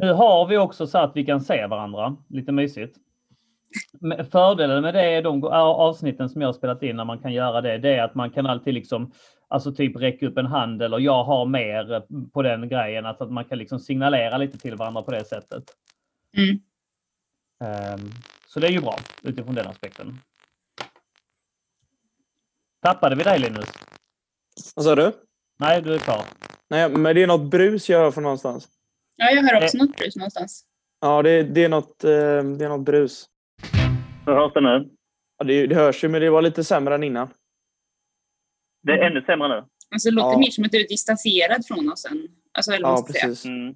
Nu har vi också så att vi kan se varandra, lite mysigt. Fördelen med det är de avsnitten som jag har spelat in när man kan göra det, det är att man kan alltid liksom, alltså typ räcka upp en hand eller jag har mer på den grejen, att, att man kan liksom signalera lite till varandra på det sättet. Mm. Um, så det är ju bra utifrån den aspekten. Tappade vi dig Linus? Vad sa du? Nej, du är kvar. Nej, men det är något brus jag hör från någonstans. Ja, jag hör också något brus någonstans. Ja, det, det, är, något, eh, det är något brus. Hur hörs det nu? Ja, det, det hörs ju, men det var lite sämre än innan. Det är ännu sämre nu? Alltså, det låter ja. mer som att du är distanserad från oss än... Alltså, eller ja, precis. Mm.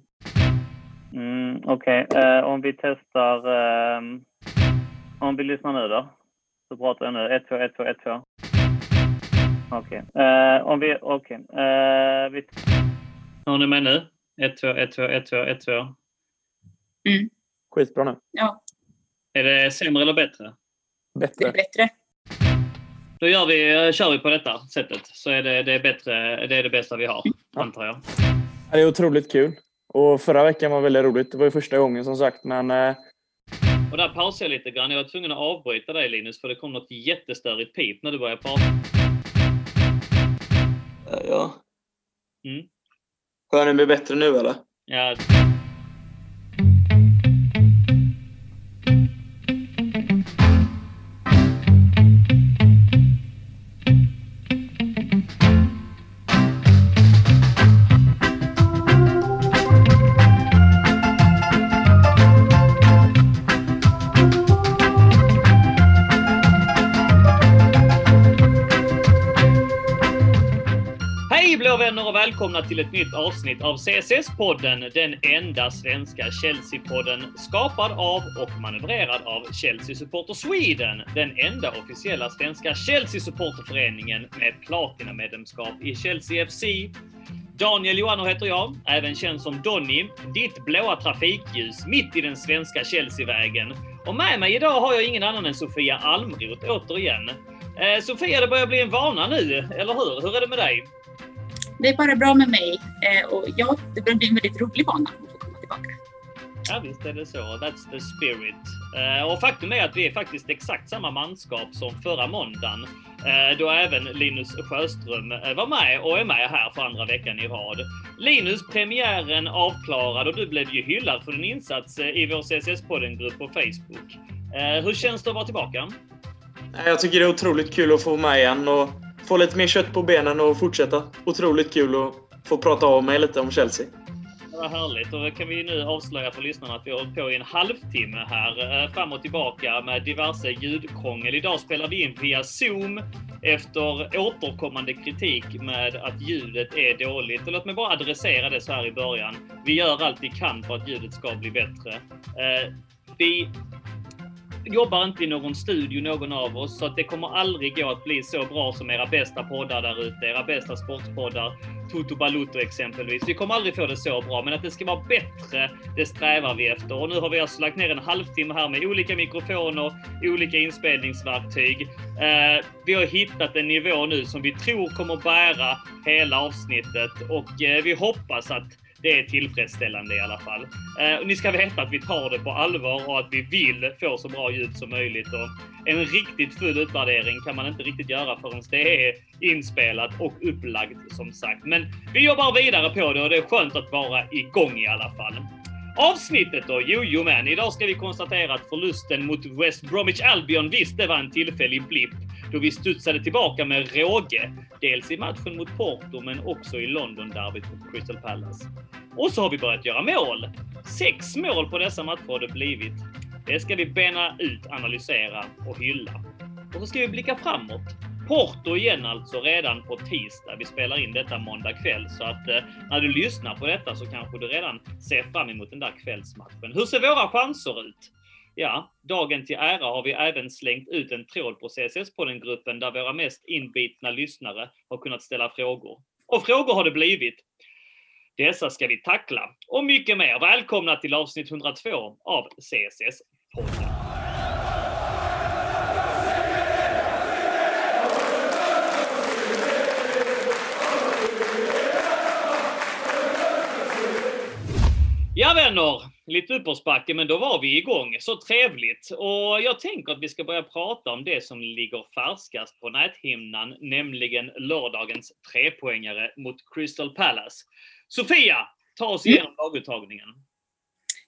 Mm, Okej, okay. uh, om vi testar... Uh, om vi lyssnar nu då. Så pratar jag nu. 1, 2, 1, 2, 1, 2. Okej. Okay. Uh, om vi... Okej. Okay. Uh, vi... Hör ni mig nu? 1, 2, 1, 2, 1, 2, 1, 2. Mm. Skitbra nu. Ja. Är det sämre eller bättre? Bättre. Det är bättre. Då gör vi, kör vi på detta sättet. Så är det, det, är bättre, det är det bästa vi har, ja. antar jag. Det är otroligt kul. Och förra veckan var väldigt roligt. Det var ju första gången som sagt, men... Eh... Och där pausade jag lite grann. Jag var tvungen att avbryta dig Linus, för det kom något jättestörigt pip när du började prata. Ja. Mm. Hör ni mig bättre nu eller? Ja. Välkomna till ett nytt avsnitt av CSS-podden, den enda svenska Chelsea-podden skapad av och manövrerad av Chelsea Supporter Sweden, den enda officiella svenska Chelsea-supporterföreningen med platinamedlemskap i Chelsea FC. Daniel Johanner heter jag, även känd som Donny, ditt blåa trafikljus mitt i den svenska Chelsea-vägen. Och med mig idag har jag ingen annan än Sofia Almroth återigen. Eh, Sofia, det börjar bli en vana nu, eller hur? Hur är det med dig? Det är bara bra med mig eh, och ja, det börjar bli en väldigt rolig bana att få komma tillbaka. Ja visst är det så. That's the spirit. Uh, och faktum är att vi är faktiskt exakt samma manskap som förra måndagen. Uh, då även Linus Sjöström var med och är med här för andra veckan i rad. Linus, premiären avklarad och du blev ju hyllad för din insats i vår CSS-podden-grupp på Facebook. hur känns det att vara tillbaka? Jag tycker det är otroligt kul att få vara med igen och få lite mer kött på benen och fortsätta. Otroligt kul att få prata av mig lite om Chelsea. Vad härligt. Och då kan vi nu avslöja för lyssnarna att vi har hållit på i en halvtimme här eh, fram och tillbaka med diverse ljudkrångel. Idag spelar vi in via Zoom efter återkommande kritik med att ljudet är dåligt. Och låt mig bara adressera det så här i början. Vi gör allt vi kan för att ljudet ska bli bättre. Eh, vi jobbar inte i någon studio någon av oss, så att det kommer aldrig gå att bli så bra som era bästa poddar där ute, era bästa sportpoddar. Toto Balutto exempelvis. Vi kommer aldrig få det så bra, men att det ska vara bättre, det strävar vi efter. Och nu har vi alltså lagt ner en halvtimme här med olika mikrofoner, olika inspelningsverktyg. Eh, vi har hittat en nivå nu som vi tror kommer bära hela avsnittet och eh, vi hoppas att det är tillfredsställande i alla fall. Eh, och ni ska veta att vi tar det på allvar och att vi vill få så bra ljud som möjligt. Och en riktigt full utvärdering kan man inte riktigt göra förrän det är inspelat och upplagt som sagt. Men vi jobbar vidare på det och det är skönt att vara igång i alla fall. Avsnittet då? Jo, men idag ska vi konstatera att förlusten mot West Bromwich Albion visst, det var en tillfällig blipp då vi studsade tillbaka med råge. Dels i matchen mot Porto, men också i London-derbyt mot Crystal Palace. Och så har vi börjat göra mål. Sex mål på dessa matcher har det blivit. Det ska vi bena ut, analysera och hylla. Och så ska vi blicka framåt. Porto igen alltså redan på tisdag. Vi spelar in detta måndag kväll så att eh, när du lyssnar på detta så kanske du redan ser fram emot den där kvällsmatchen. Hur ser våra chanser ut? Ja, dagen till ära har vi även slängt ut en tråd på CSS-podden-gruppen där våra mest inbitna lyssnare har kunnat ställa frågor. Och frågor har det blivit. Dessa ska vi tackla och mycket mer. Välkomna till avsnitt 102 av CSS-podden. Ja vänner, lite uppförsbacke, men då var vi igång. Så trevligt. Och jag tänker att vi ska börja prata om det som ligger färskast på näthimnan, nämligen lördagens trepoängare mot Crystal Palace. Sofia, ta oss Mm. igenom laguttagningen.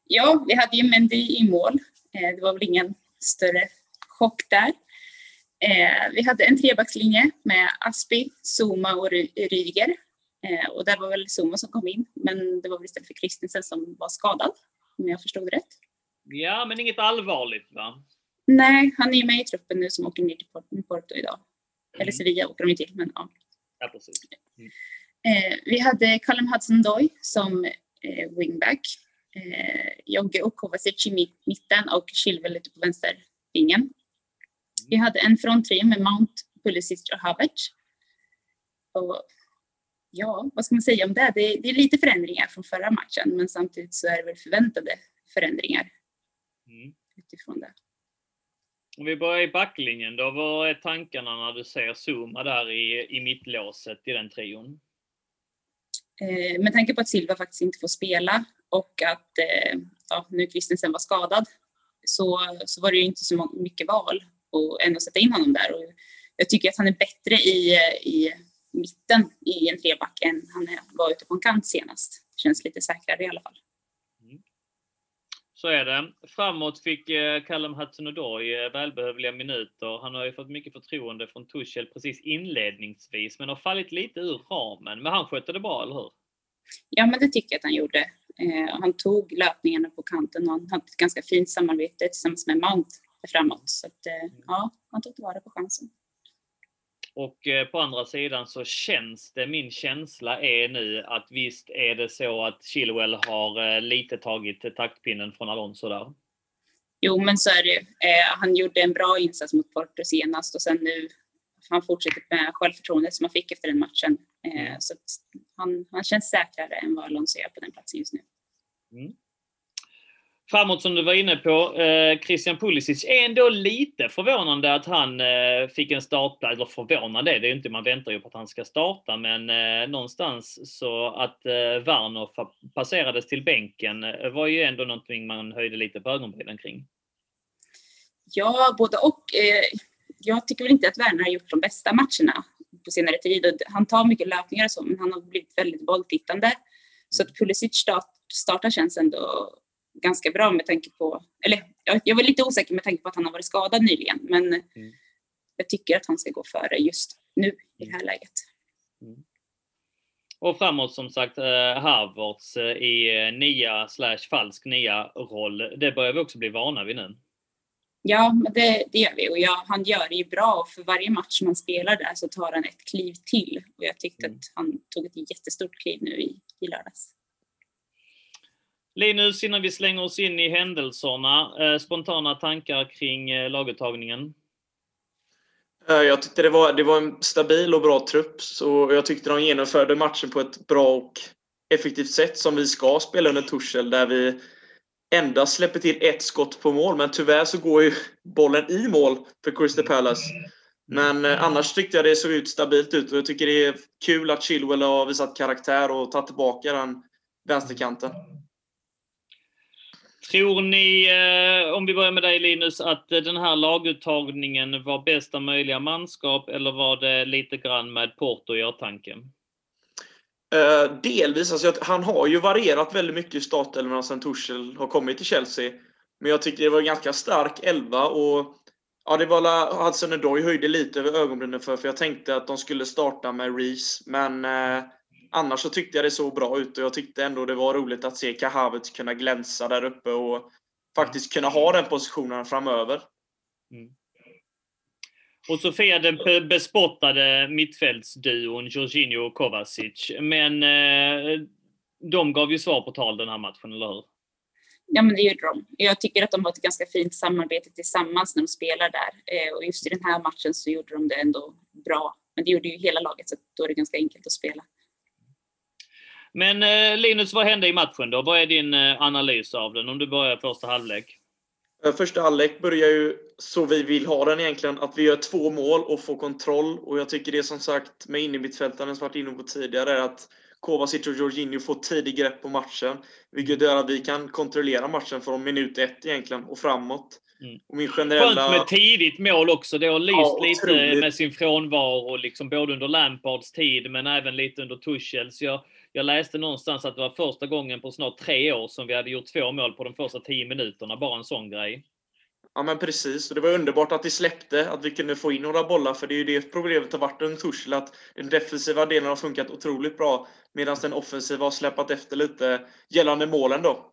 Ja, vi hade ju Mendy i mål. Eh, Det var väl ingen större chock där. Eh, Vi hade en trebackslinje med Aspi, Zuma och Ry- Rydiger. Eh, Och där var väl Zuma som kom in, men det var väl istället för Christensen som var skadad, om jag förstod rätt. Ja, men inget allvarligt va? Nej, han är ju med i truppen nu som åker ner till Port- Porto idag. Eller Mm. Sevilla åker de ju till, men ja. Ja, precis. Eh, vi hade Callum Hudson-Doy som eh, wingback. Eh, Jogge och Kovacic i mitt- mitten och Chilwell ute på vänstervingen. Vi hade en fronttrio med Mount, Pulisic och Havertz. Och ja, vad ska man säga om det? det? Det är lite förändringar från förra matchen, men samtidigt så är det väl förväntade förändringar Mm. utifrån det. Om vi börjar i backlinjen då, vad är tankarna när du ser Zuma där i, i mittlåset i den trion? Eh, med tanke på att Silva faktiskt inte får spela och att eh, ja, nu Christensen var skadad så, så var det ju inte så mycket val och än att sätta in honom där. Och jag tycker att han är bättre i, eh, i mitten i en treback än han var ute på en kant senast. Det känns lite säkrare i alla fall. Så är det. Framåt fick eh, Callum Hudson-Odoi eh, välbehövliga minuter. Han har ju fått mycket förtroende från Tuchel precis inledningsvis, men har fallit lite ur ramen. Men han skötte det bra, eller hur? Ja, men det tycker jag att han gjorde. Eh, han tog löpningarna på kanten och han hade ett ganska fint samarbete tillsammans med Mount framåt. Så att, eh, ja, han tog tillvara på chansen. Och eh, på andra sidan så känns det, min känsla är nu att visst är det så att Chilwell har eh, lite tagit taktpinnen från Alonso där. Jo, men så är det. Eh, han gjorde en bra insats mot Porto senast och sen nu han fortsätter med självförtroendet som han fick efter den matchen. Eh, så att han, han känns säkrare än vad Alonso gör på den platsen just nu. Framåt som du var inne på, eh, Christian Pulisic är ändå lite förvånande att han eh, fick en startplats. Eller förvånande är det ju inte, man väntar ju på att han ska starta. Men eh, någonstans så att eh, Werner passerades till bänken eh, var ju ändå någonting man höjde lite på ögonbrynen kring. Ja, både och. Eh, jag tycker väl inte att Werner har gjort de bästa matcherna på senare tid. Han tar mycket löpningar och så, men han har blivit väldigt bolltittande. Så att Pulisic start, startar känns ändå ganska bra med tanke på, eller jag, var lite osäker med tanke på att han har varit skadad nyligen, men jag tycker att han ska gå före just nu i det här läget. Och framåt som sagt, eh, Havertz eh, i eh, nia slash falsk nia roll. Det börjar vi också bli vana vid nu. Ja, men det, det gör vi och jag, han gör det ju bra och för varje match som han spelar där så tar han ett kliv till och jag tyckte Mm. att han tog ett jättestort kliv nu i, i lördags. Linus, innan vi slänger oss in i händelserna, eh, spontana tankar kring eh, laguttagningen? Eh, Jag tyckte det var, det var en stabil och bra trupp. Så jag tyckte de genomförde matchen på ett bra och effektivt sätt som vi ska spela under Torshäll. Där vi endast släpper till ett skott på mål. Men tyvärr så går ju bollen i mål för Crystal Palace. Men eh, annars tyckte jag det såg ut stabilt ut. Och jag tycker det är kul att Chilwell har visat karaktär och tagit tillbaka den vänsterkanten. Tror ni, eh, om vi börjar med dig Linus, att eh, den här laguttagningen var bästa möjliga manskap eller var det lite grann med Porto i åtanke? Eh, delvis. Alltså, han har ju varierat väldigt mycket i startelvorna sen Tuchel har kommit till Chelsea. Men jag tycker det var en ganska stark elva och ja, det var Hudson Odoi höjde lite över ögonbrynen för, för jag tänkte att de skulle starta med Reece. Men eh, annars så tyckte jag det såg bra ut och jag tyckte ändå det var roligt att se Kahavets kunna glänsa där uppe och faktiskt kunna ha den positionen framöver. Och Sofia, den be- bespottade mittfältsduon Jorginho och Kovacic. Men eh, de gav ju svar på tal den här matchen, eller hur? Ja, men det gjorde de. Jag tycker att de har ett ganska fint samarbete tillsammans när de spelar där. Eh, och just i den här matchen så gjorde de det ändå bra. Men det gjorde ju hela laget, så då är det ganska enkelt att spela. Men eh, Linus, vad hände i matchen då? Vad är din eh, analys av den? Om du börjar första halvlek. Eh, Första halvlek börjar ju så vi vill ha den egentligen. Att vi gör två mål och får kontroll. Och jag tycker det som sagt med innermittfältaren som varit inne på tidigare är att Kovacic och Jorginho får tidig grepp på matchen. Vilket gör att vi kan kontrollera matchen från minut ett egentligen och framåt. Mm. Och min generella... Skönt med tidigt mål också. Det har lyst Ja, lite med sin frånvaro, liksom både under Lampards tid men även lite under Tuchels. Jag, jag läste någonstans att det var första gången på snart tre år som vi hade gjort två mål på de första tio minuterna. Bara en sån grej. Ja men precis, och det var underbart att vi släppte, att vi kunde få in några bollar, för det är ju det problemet har varit under Tuchel, att den defensiva delen har funkat otroligt bra, medan den offensiva har släpat efter lite gällande målen då.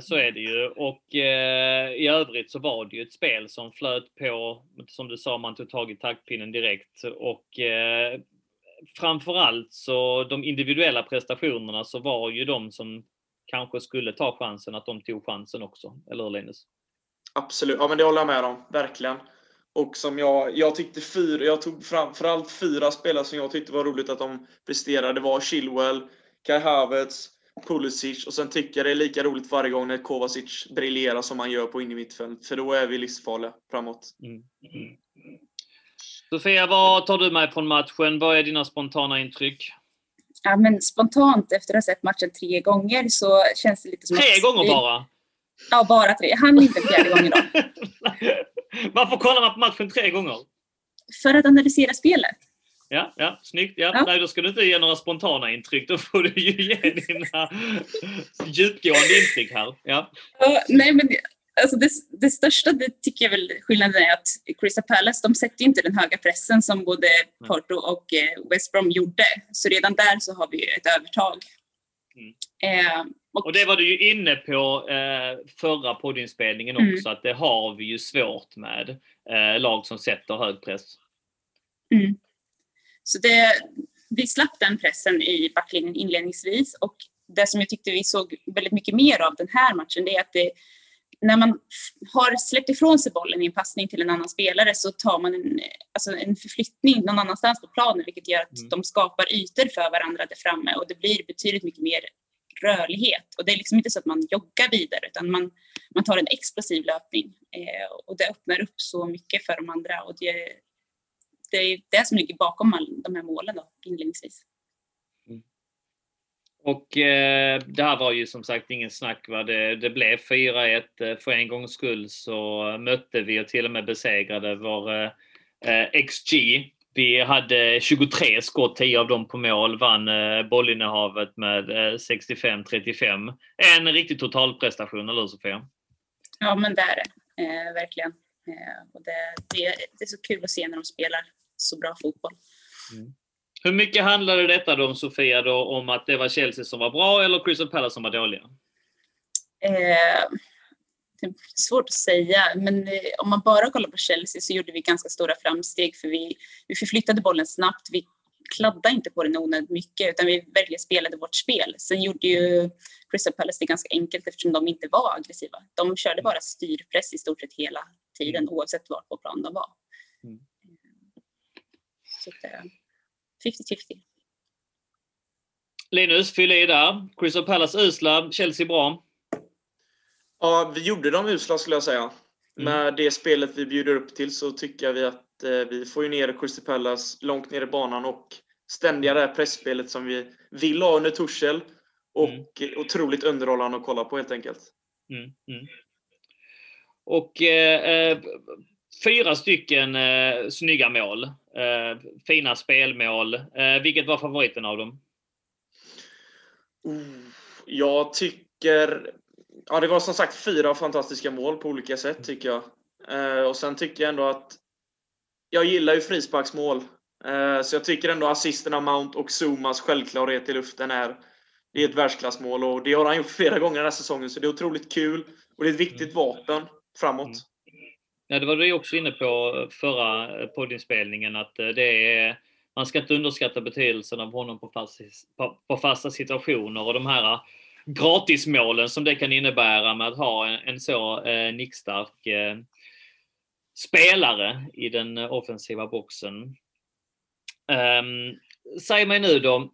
Så är det ju. Och eh, i övrigt så var det ju ett spel som flöt på, som du sa, man tog tag i taktpinnen direkt. Och eh, framförallt så de individuella prestationerna så var ju de som kanske skulle ta chansen, att de tog chansen också. Eller hur Linus? Absolut, ja men det håller jag med om, verkligen. Och som jag, jag tyckte fyra, jag tog framförallt fyra spelare som jag tyckte var roligt att de presterade. Det var Chilwell, Kai Havertz, Pulisic och sen tycker jag det är lika roligt varje gång när Kovacic briljerar som han gör på in i mittfält. För då är vi livsfarliga framåt. Mm. Sofia, vad tar du med från matchen? Vad är dina spontana intryck? Ja, men spontant efter att ha sett matchen tre gånger så känns det lite som Tre att gånger bara? Ja, bara tre. Han inte fjärde gången då. Varför kollar man på matchen tre gånger? För att analysera spelet. Ja, ja, snyggt. Ja. Ja. Nej, då ska du inte ge några spontana intryck. Då får du ju ge dina djupgående intryck här. Ja. Ja, nej, men alltså det, det största det tycker jag väl skillnaden är att Crystal Palace de sätter inte den höga pressen som både Porto och eh, West Brom gjorde. Så redan där så har vi ju ett övertag. Mm. Eh, och, Och det var du ju inne på eh, förra poddinspelningen Mm. också, att det har vi ju svårt med. Eh, lag som sätter hög press. mm. Så det, vi slapp den pressen i backlinjen inledningsvis och det som jag tyckte vi såg väldigt mycket mer av den här matchen det är att det, när man har släppt ifrån sig bollen i en passning till en annan spelare så tar man en, alltså en förflyttning någon annanstans på planen vilket gör att Mm. de skapar ytor för varandra där framme och det blir betydligt mycket mer rörlighet. Och det är liksom inte så att man joggar vidare utan man, man tar en explosiv löpning eh, och det öppnar upp så mycket för de andra och det, det är det som ligger bakom all, de här målen då, inledningsvis. Och eh, det här var ju som sagt ingen snack. Va? Det, det blev 4-1. Eh, För en gångs skull så mötte vi och till och med besegrade vår eh, XG. Vi hade 23 skott, 10 av dem på mål, vann eh, bollinnehavet med eh, 65-35. En riktig totalprestation, eller hur Sofia? Ja men det är det, eh, verkligen. Och det, det, det är så kul att se när de spelar så bra fotboll. Hur mycket handlade detta då om Sofia då om att det var Chelsea som var bra eller Crystal Palace som var dåliga? Eh, det är svårt att säga, men eh, om man bara kollar på Chelsea så gjorde vi ganska stora framsteg för vi, vi förflyttade bollen snabbt. Vi kladdade inte på den onödigt mycket utan vi verkligen spelade vårt spel. Sen gjorde ju Crystal Palace det ganska enkelt eftersom de inte var aggressiva. De körde bara styrpress i stort sett hela tiden oavsett var på plan de var. Mm. Så eh, 50-50. Linus, fyll i där. Crystal Palace usla, Chelsea bra. Ja, vi gjorde dem usla skulle jag säga. Med det spelet vi bjuder upp till så tycker vi att eh, vi får ju ner Crystal Palace långt ner i banan och ständiga det här pressspelet som vi vill ha under Tuchel. Och Mm. otroligt underhållande att kolla på helt enkelt. Mm, mm. Och eh, eh, fyra stycken eh, snygga mål. Eh, fina spelmål. Eh, vilket var favoriten av dem? Jag tycker... Ja, det var som sagt fyra fantastiska mål på olika sätt tycker jag. Eh, och sen tycker jag ändå att... Jag gillar ju frisparksmål. Så jag tycker ändå assisterna Mount och Zumas självklarhet i luften är... Det är ett världsklassmål och det har han gjort flera gånger den här säsongen. Så det är otroligt kul. Och det är ett viktigt vapen framåt. Ja, det var du också inne på eh, förra eh, poddinspelningen att eh, det är, man ska inte underskatta betydelsen av honom på fasta, på, på fasta situationer och de här gratismålen som det kan innebära med att ha en, en så eh, nickstark eh, spelare i den offensiva boxen. Um, säg mig nu då,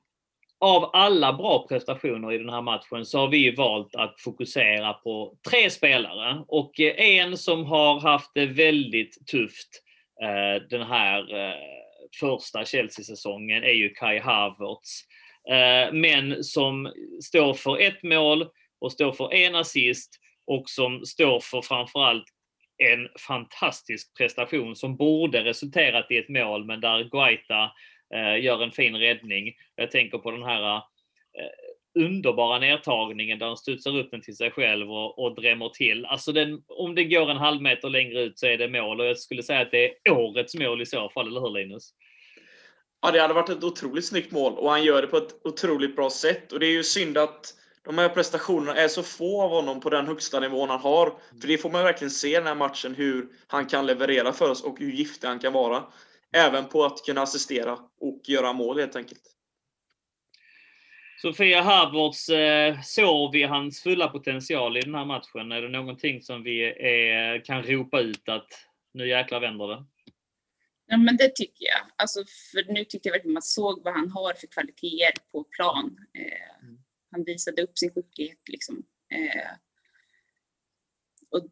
av alla bra prestationer i den här matchen så har vi valt att fokusera på tre spelare och eh, en som har haft det väldigt tufft eh, den här eh, första Chelsea-säsongen är ju Kai Havertz. Men som står för ett mål och står för en assist och som står för framförallt en fantastisk prestation som borde resulterat i ett mål men där Guaita Eh, gör en fin räddning. Jag tänker på den här eh, underbara nedtagningen där han studsar upp den till sig själv och, och drämmer till. Alltså den, om det går en halv meter längre ut så är det mål och jag skulle säga att det är årets mål i så fall, eller hur Linus? Ja, det hade varit ett otroligt snyggt mål och han gör det på ett otroligt bra sätt. Och det är ju synd att de här prestationerna är så få av honom på den högsta nivån han har. För det får man verkligen se i den här matchen, hur han kan leverera för oss och hur giftig han kan vara. Även på att kunna assistera och göra mål helt enkelt. Sofia Havertz, eh, såg vi hans fulla potential i den här matchen? Är det någonting som vi är, kan ropa ut att nu jäklar vänder det? Ja, men det tycker jag. Alltså, för nu tyckte jag verkligen man såg vad han har för kvaliteter på plan. Eh, mm. Han visade upp sin skicklighet. Liksom. Eh, och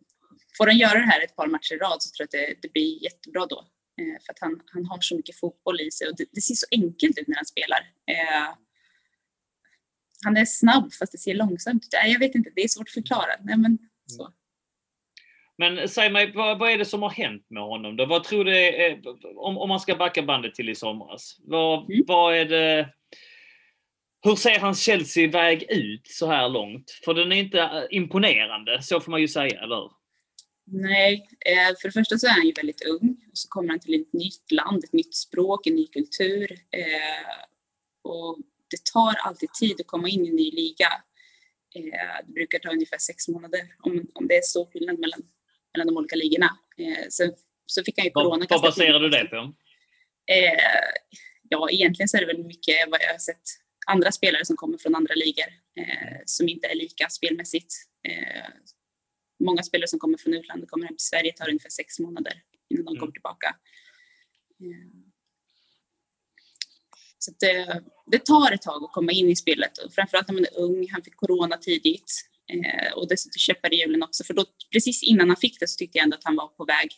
får han göra det här ett par matcher i rad så tror jag att det, det blir jättebra då. Eh, för att han, han har så mycket fotboll i sig och det, det ser så enkelt ut när han spelar. Eh, han är snabb fast det ser långsamt ut. Jag vet inte, det är svårt att förklara. Nej, men, så. Men säg mig, vad, vad, är det som har hänt med honom då? Vad tror du är, om, om man ska backa bandet till i somras? Vad, mm. vad är det... Hur ser hans Chelsea-väg ut så här långt? För den är inte imponerande, så får man ju säga, eller hur? Nej, eh, för det första så är han ju väldigt ung. Och så kommer han till ett nytt land, ett nytt språk, en ny kultur. Eh, och det tar alltid tid att komma in i en ny liga. Eh, det brukar ta ungefär sex månader om, om det är stor skillnad mellan, mellan de olika ligorna. Så, så fick han ju corona. Vad baserar du det på? Ja, egentligen så är det väl mycket vad jag har sett andra spelare som kommer från andra ligor som inte är lika spelmässigt. Många spelare som kommer från utlandet kommer hem till Sverige tar ungefär sex månader innan de mm. kommer tillbaka. Eh, så det, det, tar ett tag att komma in i spelet och framförallt när man är ung. Han fick corona tidigt eh, och dessutom käppar i hjulen också för då precis innan han fick det så tyckte jag ändå att han var på väg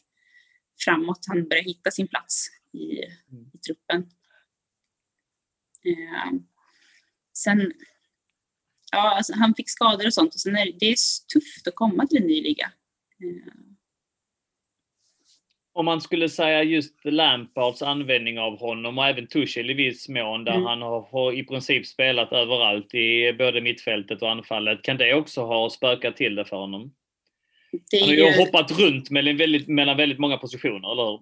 framåt. Han började hitta sin plats i, i truppen. Eh, sen, ja, alltså, han fick skador och sånt och sen är det är tufft att komma till en ny liga. Eh, om man skulle säga just Lampards användning av honom och även Tuchel i viss mån där mm. han har, har, i princip spelat överallt i både mittfältet och anfallet. Kan det också ha spökat till det för honom? Det han har ju hoppat runt mellan väldigt, mellan väldigt många positioner, eller hur?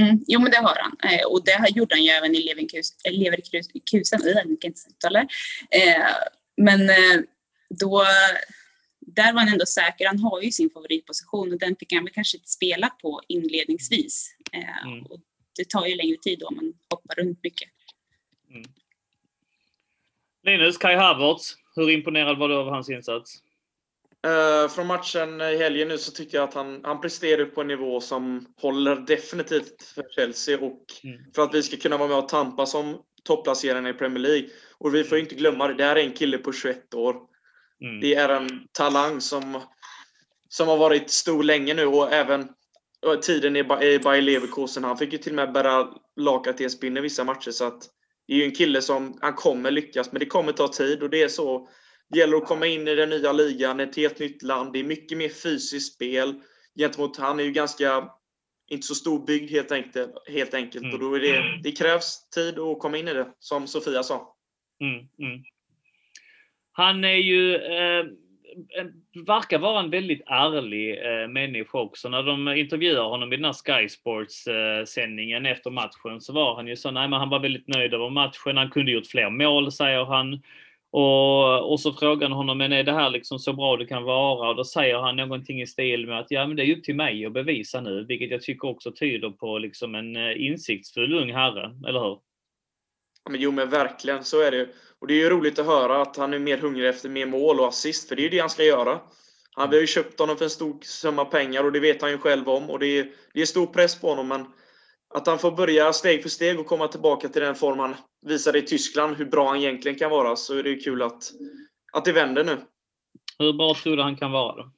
Mm, jo, men det har han. Eh, och det gjorde han ju även i Leverkusen. Jag kan inte uttala eh, Men eh, då där var han ändå säker. Han har ju sin favoritposition och den fick han väl kanske inte spela på inledningsvis. Eh, mm. Och det tar ju längre tid då om man hoppar runt mycket. Mm. Linus, Kai Havertz, hur imponerad var du av hans insats? Uh, från matchen i helgen nu så tycker jag att han, han presterar på en nivå som håller definitivt för Chelsea och mm. för att vi ska kunna vara med och tampas om topplacerarna i Premier League. Och vi får inte glömma det, det här är en kille på 21 år Mm. Det är en talang som, som har varit stor länge nu och även tiden i Bayer Leverkusen. Han fick ju till och med bära lagkaptensbindeln i vissa matcher. Så att det är ju en kille som han kommer lyckas, men det kommer ta tid och det är så. Det gäller att komma in i den nya ligan, ett helt nytt land. Det är mycket mer fysiskt spel gentemot, han är ju ganska, inte så storbyggd helt enkelt. Helt enkelt. Mm. Och då är det, det krävs tid att komma in i det, som Sofia sa. Mm, mm. Han är ju, eh, verkar vara en väldigt ärlig eh, människa också. När de intervjuar honom i den här Sky Sports eh, sändningen efter matchen så var han ju så, nej men han var väldigt nöjd över matchen. Han kunde gjort fler mål säger han. Och, och så frågar han honom, men är det här liksom så bra det kan vara? Och då säger han någonting i stil med att ja, men det är upp till mig att bevisa nu, vilket jag tycker också tyder på liksom en eh, insiktsfull ung herre, eller hur? Men jo, men verkligen så är det. Och det är ju roligt att höra att han är mer hungrig efter mer mål och assist, för det är ju det han ska göra. Han, vi har ju köpt honom för en stor summa pengar och det vet han ju själv om. Och det är, det är stor press på honom, men att han får börja steg för steg och komma tillbaka till den form han visade i Tyskland, hur bra han egentligen kan vara, så är det ju kul att, att det vänder nu. Hur bra tror du han kan vara då?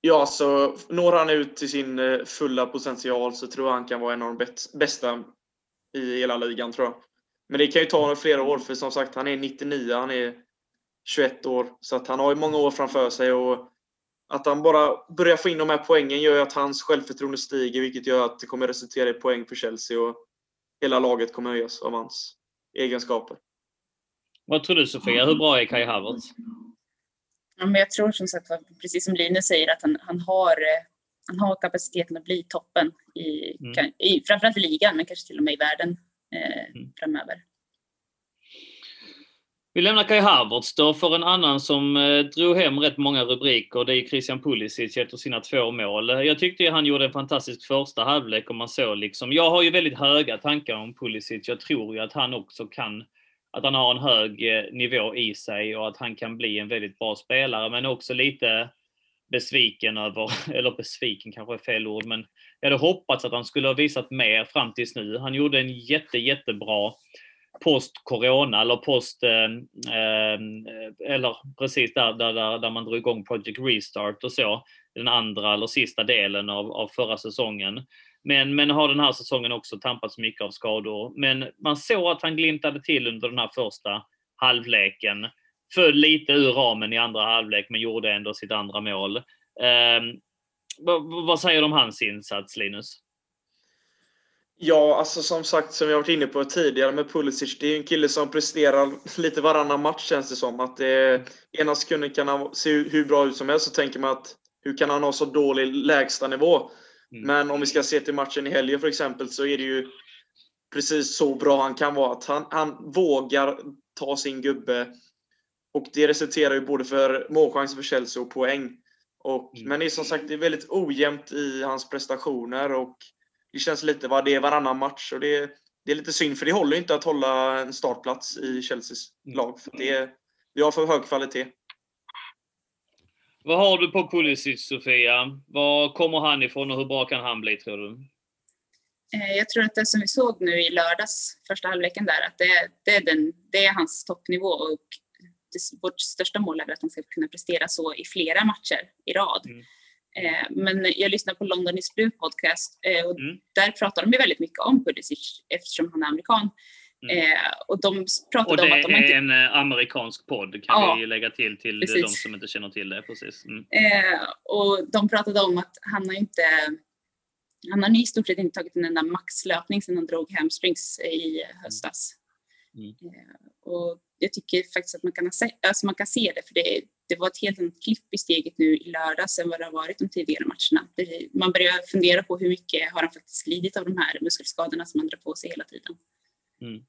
Ja, så når han ut till sin eh, fulla potential så tror jag han kan vara en av de bästa i hela ligan tror jag. Men det kan ju ta flera år, för som sagt, han är 99, han är 21 år. Så att han har ju många år framför sig. Och att han bara börjar få in de här poängen gör ju att hans självförtroende stiger, vilket gör att det kommer resultera i poäng för Chelsea. Och hela laget kommer höjas av hans egenskaper. Vad tror du Sofia? Hur bra är Kai Havertz? Ja, men jag tror som sagt precis som Linus säger, att han, han, har, eh, han har kapaciteten att bli toppen i, mm. i framförallt i ligan, men kanske till och med i världen eh, mm. framöver. Vi lämnar Kai Havertz då för en annan som eh, drog hem rätt många rubriker. Det är Christian Pulisic efter sina två mål. Jag tyckte han gjorde en fantastisk första halvlek om man så liksom. Jag har ju väldigt höga tankar om Pulisic. Jag tror ju att han också kan att han har en hög eh, nivå i sig och att han kan bli en väldigt bra spelare, men också lite besviken över, eller besviken kanske är fel ord, men jag hade hoppats att han skulle ha visat mer fram tills nu. Han gjorde en jätte, jättebra post-corona eller post, eh, eh, eh eller precis där, där, där man drog igång Project Restart och så, den andra eller sista delen av, av förra säsongen. Men, men har den här säsongen också tampats mycket av skador. Men man såg att han glimtade till under den här första halvleken. Föll lite ur ramen i andra halvlek, men gjorde ändå sitt andra mål. Eh, vad, vad säger du om hans insats, Linus? Ja, alltså som sagt, som jag varit inne på tidigare med Pulisic, det är en kille som presterar lite varannan match känns det som. Att det, ena sekunden kan han se hur bra ut som helst, så tänker man att hur kan han ha så dålig lägstanivå? Mm. Men om vi ska se till matchen i helgen för exempel så är det ju precis så bra han kan vara. Att han, han vågar ta sin gubbe. Och det resulterar ju både för målchanser för Chelsea och poäng. Och, mm. Men det är som sagt det är väldigt ojämnt i hans prestationer och det känns lite vad det är varannan match. Och det, det är lite synd för det håller inte att hålla en startplats i Chelseas mm. lag. För det, vi har för hög kvalitet. Vad har du på Pulisic, Sofia? Var kommer han ifrån och hur bra kan han bli, tror du? Eh, jag tror att det som vi såg nu i lördags, första halvleken där, att det, det, är, den, det är hans toppnivå och det, vårt största mål är att han ska kunna prestera så i flera matcher i rad. Mm. Eh, men jag lyssnar på London is Blue podcast eh, och mm. där pratar de ju väldigt mycket om Pulisic eftersom han är amerikan. Mm. Eh, och de pratade och om att de inte... är en amerikansk podd kan ja, vi lägga till till precis. de som inte känner till det. Precis. Mm. Och de pratade om att han har inte han har i stort sett inte tagit en enda maxlöpning sedan han drog hamstrings i höstas. Mm. Och jag tycker faktiskt att man kan, se, alltså man kan se det, för det, det var ett helt annat klipp i steget nu i lördags än vad det har varit de tidigare matcherna. Det, man börjar fundera på hur mycket har han faktiskt lidit av de här muskelskadorna som han drar på sig hela tiden. Mm.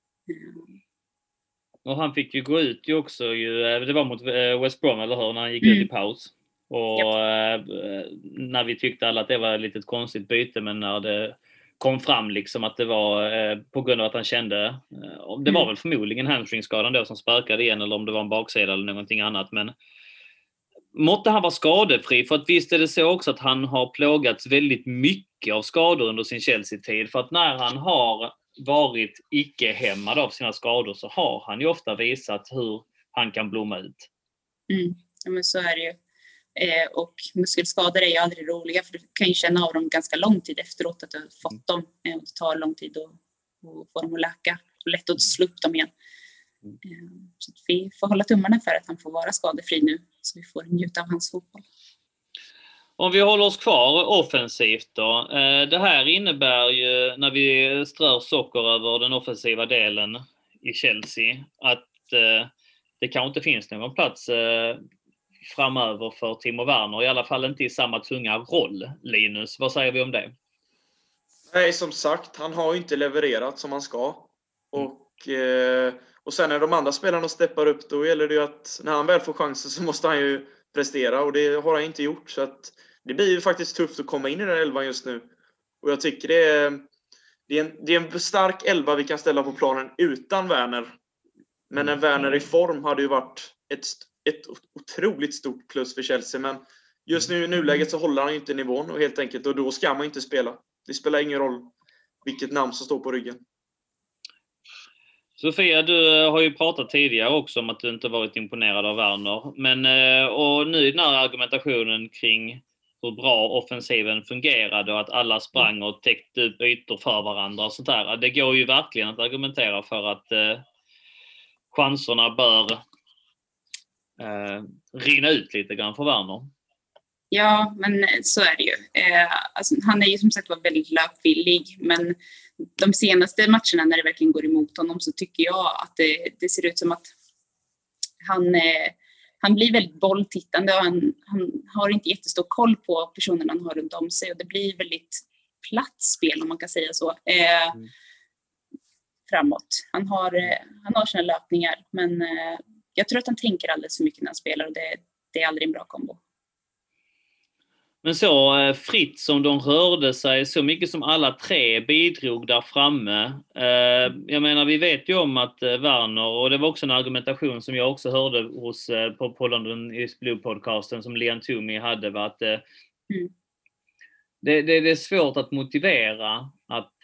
Och han fick ju gå ut ju också, ju, eh, det var mot eh, West Brom, eller hur? När han gick mm. ut i paus. Och yep. Eh, när vi tyckte alla att det var ett litet konstigt byte, men när det kom fram liksom att det var på grund av att han kände, det var mm. väl förmodligen hamstringskadan då som spökade igen eller om det var en baksida eller någonting annat. Men måtte han vara skadefri, för att visst är det så också att han har plågats väldigt mycket av skador under sin Chelsea-tid. För att när han har varit icke-hämmad av sina skador så har han ju ofta visat hur han kan blomma ut. Mm. Ja, men så är det ju. Eh, och muskelskador är ju aldrig roliga för du kan ju känna av dem ganska lång tid efteråt att du har fått dem. Eh, och det tar lång tid att, att få dem att läka lätt att slå upp dem igen. Mm. Eh, så vi får hålla tummarna för att han får vara skadefri nu så vi får njuta av hans fotboll. Om vi håller oss kvar offensivt då. Eh, det här innebär ju, när vi strör socker över den offensiva delen i Chelsea, att eh, det kanske inte finns någon plats framöver för Timo Werner, i alla fall inte i samma tunga roll. Linus, vad säger vi om det? Nej, som sagt, han har inte levererat som han ska. Och, eh, och sen när de andra spelarna steppar upp, då gäller det ju att när han väl får chansen så måste han ju prestera och det har han inte gjort. Så att det blir ju faktiskt tufft att komma in i den elvan just nu. Och jag tycker det är, det är, en, det är en stark elva vi kan ställa på planen utan Werner. Men en Werner i form hade ju varit ett, ett otroligt stort plus för Chelsea. Men just nu i nuläget så håller han inte nivån och helt enkelt och då ska man inte spela. Det spelar ingen roll vilket namn som står på ryggen. Sofia, du eh, har ju pratat tidigare också om att du inte varit imponerad av Werner. Men, eh, och nu i den här argumentationen kring hur bra offensiven fungerade och att alla sprang och täckte upp ytor för varandra och sånt där. Det går ju verkligen att argumentera för att eh, chanserna bör eh, rinna ut lite grann för Werner. Ja, men så är det ju. Eh, alltså, han är ju som sagt var väldigt löpvillig, men de senaste matcherna när det verkligen går emot honom så tycker jag att det, det ser ut som att han, eh, han blir väldigt bolltittande och han, han har inte jättestor koll på personerna han har runt om sig och det blir väldigt platt spel om man kan säga så. Eh, mm. Framåt. Han har, eh, han har sina löpningar men eh, jag tror att han tänker alldeles för mycket när han spelar och det, det är aldrig en bra kombo. Men så eh, fritt som de rörde sig, så mycket som alla tre bidrog där framme. Eh, jag menar, vi vet ju om att eh, Werner, och det var också en argumentation som jag också hörde hos, på, på London is Blue-podcasten som Lian Toomey hade, var att mm. det, det, det, är svårt att motivera att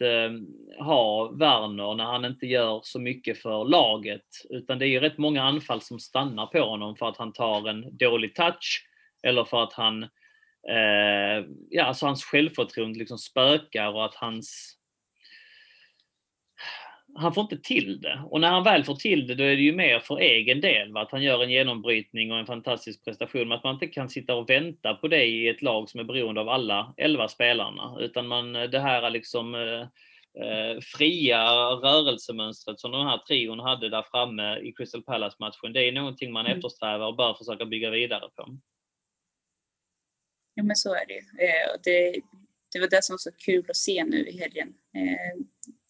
ha Werner när han inte gör så mycket för laget. Utan det är ju rätt många anfall som stannar på honom för att han tar en dålig touch eller för att han eh, ja, alltså hans självförtroende liksom spökar och att hans han får inte till det. Och när han väl får till det, då är det ju mer för egen del. Va? Att han gör en genombrytning och en fantastisk prestation. Men att man inte kan sitta och vänta på det i ett lag som är beroende av alla elva spelarna. Utan man, det här liksom eh, eh, fria rörelsemönstret som den här trion hade där framme i Crystal Palace-matchen. Det är någonting man mm. eftersträvar och bör försöka bygga vidare på. Ja men så är det ju. Eh, det, det var det som var så kul att se nu i helgen. Eh,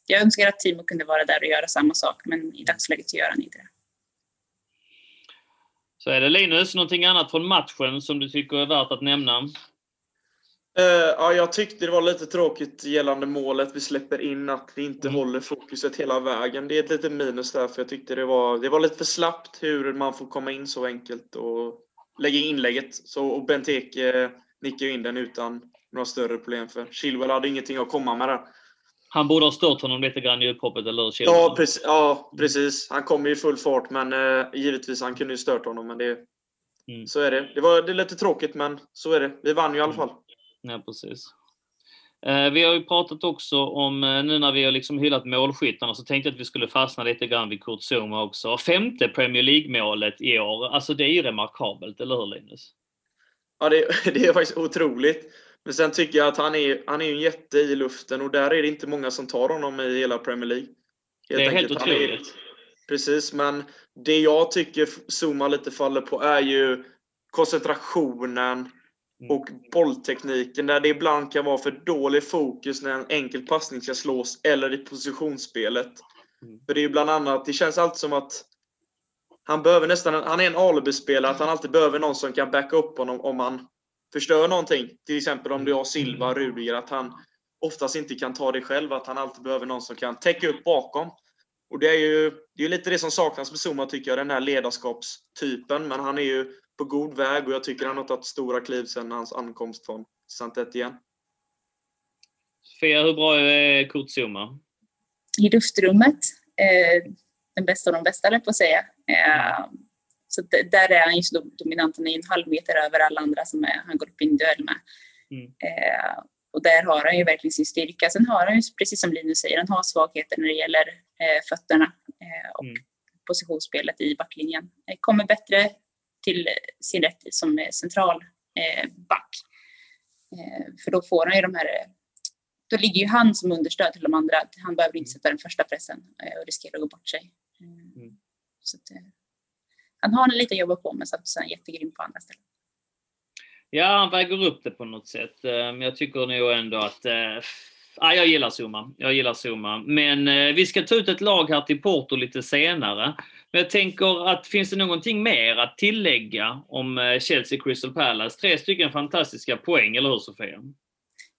jag önskar att Timo kunde vara där och göra samma sak men i dagsläget gör han inte det. Så är det Linus, någonting annat från matchen som du tycker är värt att nämna? Uh, ja, jag tyckte det var lite tråkigt gällande målet vi släpper in, att vi inte mm. håller fokuset hela vägen. Det är ett litet minus där, för jag tyckte det var, det var lite för slappt hur man får komma in så enkelt och lägga inlägget. Så, och Benteke nickade in den utan några större problem för Chilwell hade ingenting att komma med där. Han borde ha stört honom lite grann i upphoppet, eller hur? Ja precis, ja, precis. Han kom i full fart, men eh, givetvis, han kunde ju stört honom. Men det, mm. Så är det. Det var det lite tråkigt, men så är det. Vi vann ju i alla fall. Ja, precis. Eh, vi har ju pratat också om, eh, nu när vi har liksom hyllat målskyttarna, så tänkte jag att vi skulle fastna lite grann vid Kurt Zouma också. Femte Premier League-målet i år, alltså det är ju remarkabelt, eller hur Linus? Ja, det, det, är faktiskt otroligt. Men sen tycker jag att han är, han är en jätte i luften och där är det inte många som tar honom i hela Premier League. Helt det är enkelt. helt otroligt. Är, precis, men det jag tycker Zuma lite faller på är ju koncentrationen mm. och bolltekniken där det ibland kan vara för dålig fokus när en enkel passning ska slås eller i positionsspelet. Mm. För det är bland annat, det känns alltid som att han behöver nästan, han är en alibi-spelare, att han alltid behöver någon som kan backa upp honom om han förstör någonting. Till exempel om du har Silva, Rudiger, att han oftast inte kan ta det själv, att han alltid behöver någon som kan täcka upp bakom. Och det är ju det är lite det som saknas med Zuma, tycker jag, den här ledarskapstypen. Men han är ju på god väg och jag tycker han har tagit stora kliv sedan hans ankomst från Santet igen. Sofia, hur bra är Kurt Zuma? I luftrummet. Eh, den bästa av de bästa, på att säga. Eh, så där är han ju så dominant, han är en halv meter över alla andra som är, han går upp i en duell med. Mm. Eh, och där har han ju verkligen sin styrka. Sen har han ju, precis som Linus säger, han har svagheter när det gäller eh, fötterna och mm. positionsspelet i backlinjen. Kommer bättre till sin rätt som central back. för då får han ju de här då ligger ju han som understöd till de andra. Han behöver inte mm. sätta den första pressen och riskera att gå bort sig. Mm. Så att, eh, han har en lite att jobba på med samtidigt är han jättegrym på andra ställen. Ja, han väger upp det på något sätt. Eh, men jag tycker nog ändå att äh, jag gillar Zuma. Jag gillar Zuma. Men eh, vi ska ta ut ett lag här till Porto lite senare. Men jag tänker att finns det någonting mer att tillägga om Chelsea Crystal Palace? Tre stycken fantastiska poäng, eller hur Sofia?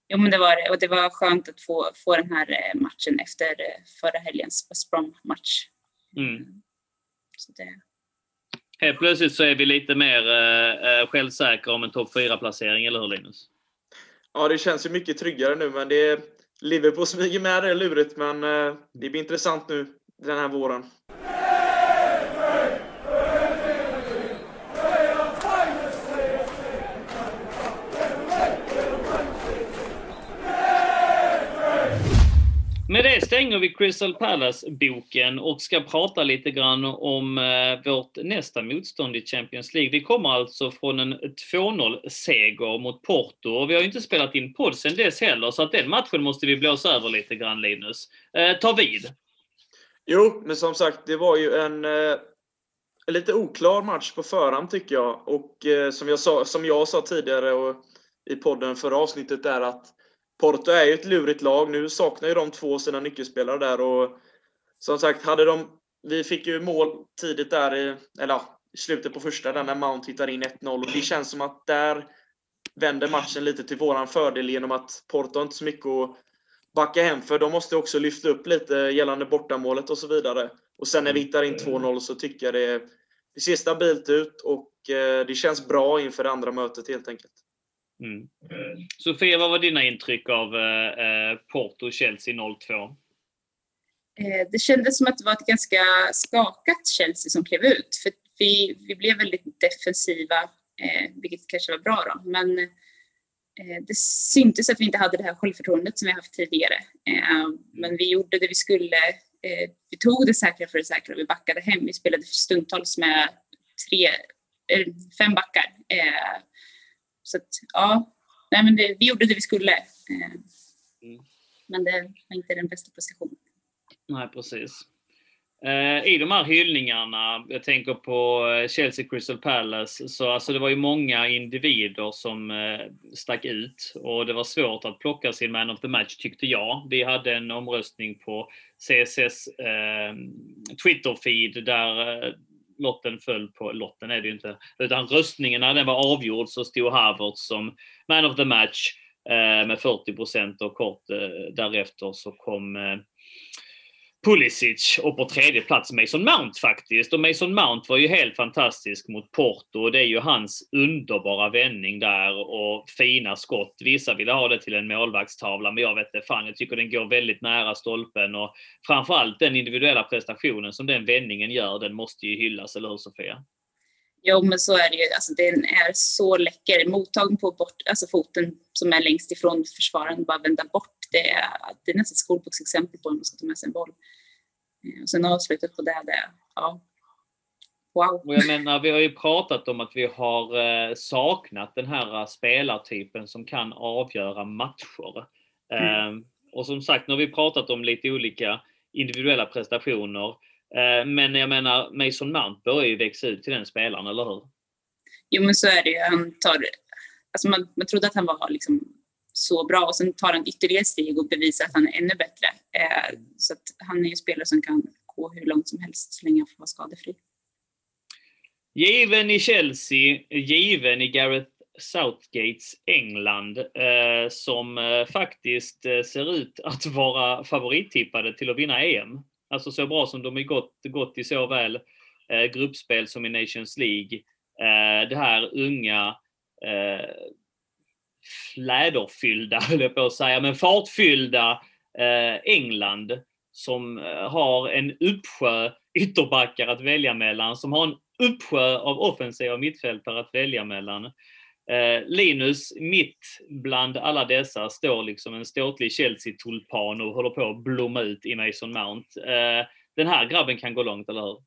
Jo, men det var det. Och det var skönt att få, få den här matchen efter förra helgens West Brom-match. Mm. Så det... Helt plötsligt så är vi lite mer eh, självsäkra om en topp 4-placering, eller hur Linus? Ja, det känns ju mycket tryggare nu, men det är Liverpool smyger med, det är lurigt, men eh, det blir intressant nu den här våren. Det stänger vi Crystal Palace-boken och ska prata lite grann om eh, vårt nästa motstånd i Champions League. Vi kommer alltså från en 2-0-seger mot Porto och vi har ju inte spelat in podd sen dess heller, så att den matchen måste vi blåsa över lite grann, Linus. Eh, ta vid! Jo, men som sagt, det var ju en eh, lite oklar match på förhand tycker jag. Och eh, som, jag sa, som jag sa tidigare och i podden förra avsnittet är att Porto är ju ett lurigt lag. Nu saknar ju de två sina nyckelspelare där och som sagt, hade de... Vi fick ju mål tidigt där i, eller ja, i slutet på första där när Mount hittar in 1-0 och det känns som att där vänder matchen lite till våran fördel genom att Porto har inte så mycket att backa hem för. De måste också lyfta upp lite gällande bortamålet och så vidare. Och sen när vi hittar in 2-0 så tycker jag det, det ser stabilt ut och eh, det känns bra inför det andra mötet helt enkelt. Mm. Sofia, vad var dina intryck av eh, eh Porto-Chelsea 0-2? Eh, det kändes som att det var ett ganska skakat Chelsea som klev ut. För vi, vi blev väldigt defensiva, eh, vilket kanske var bra då. Men eh, det syntes att vi inte hade det här självförtroendet som vi haft tidigare. Eh, men vi gjorde det vi skulle. Eh, vi tog det säkra för det säkra och vi backade hem. Vi spelade stundtals med tre, fem backar. Så att, ja, nej, men det, vi gjorde det vi skulle. Eh, mm. Men det var inte den bästa positionen. Nej, precis. Eh, I de här hyllningarna, jag tänker på eh, Chelsea Crystal Palace, så alltså det var ju många individer som stack ut och det var svårt att plocka sin man of the match tyckte jag. Vi hade en omröstning på CSS eh, Twitter-feed där lotten föll på, lotten är det ju inte, utan röstningen när den var avgjord så stod Harvard som man of the match eh, med 40 procent och kort eh, därefter så kom eh, Pulisic och på tredje plats Mason Mount faktiskt. Och Mason Mount var ju helt fantastisk mot Porto och det är ju hans underbara vändning där och fina skott. Vissa ville ha det till en målvaktstavla men jag vet inte fan, jag tycker den går väldigt nära stolpen och framförallt den individuella prestationen som den vändningen gör, den måste ju hyllas, eller hur Sofia? Jo, men så är det ju. Alltså, den är så läcker. Mottagning på bort, alltså foten som är längst ifrån försvararen, bara vända bort. Det är, det är nästan ett skolboksexempel på hur man ska ta med sig en boll. Eh, och sen avslutet på det, det ja. Wow. Och jag menar, vi har ju pratat om att vi har eh, saknat den här eh, spelartypen som kan avgöra matcher. Mm. Ehm, och som sagt, nu har vi pratat om lite olika individuella prestationer. Men jag menar, Mason Mount börjar ju växa ut till den spelaren, eller hur? Jo, men så är det ju. Han tar, alltså man, man trodde att han var liksom så bra och sen tar han ytterligare steg och bevisar att han är ännu bättre. Eh, så att han är en spelare som kan gå hur långt som helst så länge han får vara skadefri. Given i Chelsea, given i Gareth Southgates England eh, som eh, faktiskt eh, ser ut att vara favorittippade till att vinna EM. Alltså så bra som de har gått, gått i såväl eh, gruppspel som i Nations League. Eh, det här unga eh, fläderfyllda, höll jag på att säga, men fartfyllda eh, England som eh, har en uppsjö ytterbackar att välja mellan, som har en uppsjö av offensiva mittfältare att välja mellan. Eh, Linus, mitt bland alla dessa, står liksom en ståtlig Chelsea-tulpan och håller på att blomma ut i Mason Mount. Den här grabben kan gå långt, eller hur?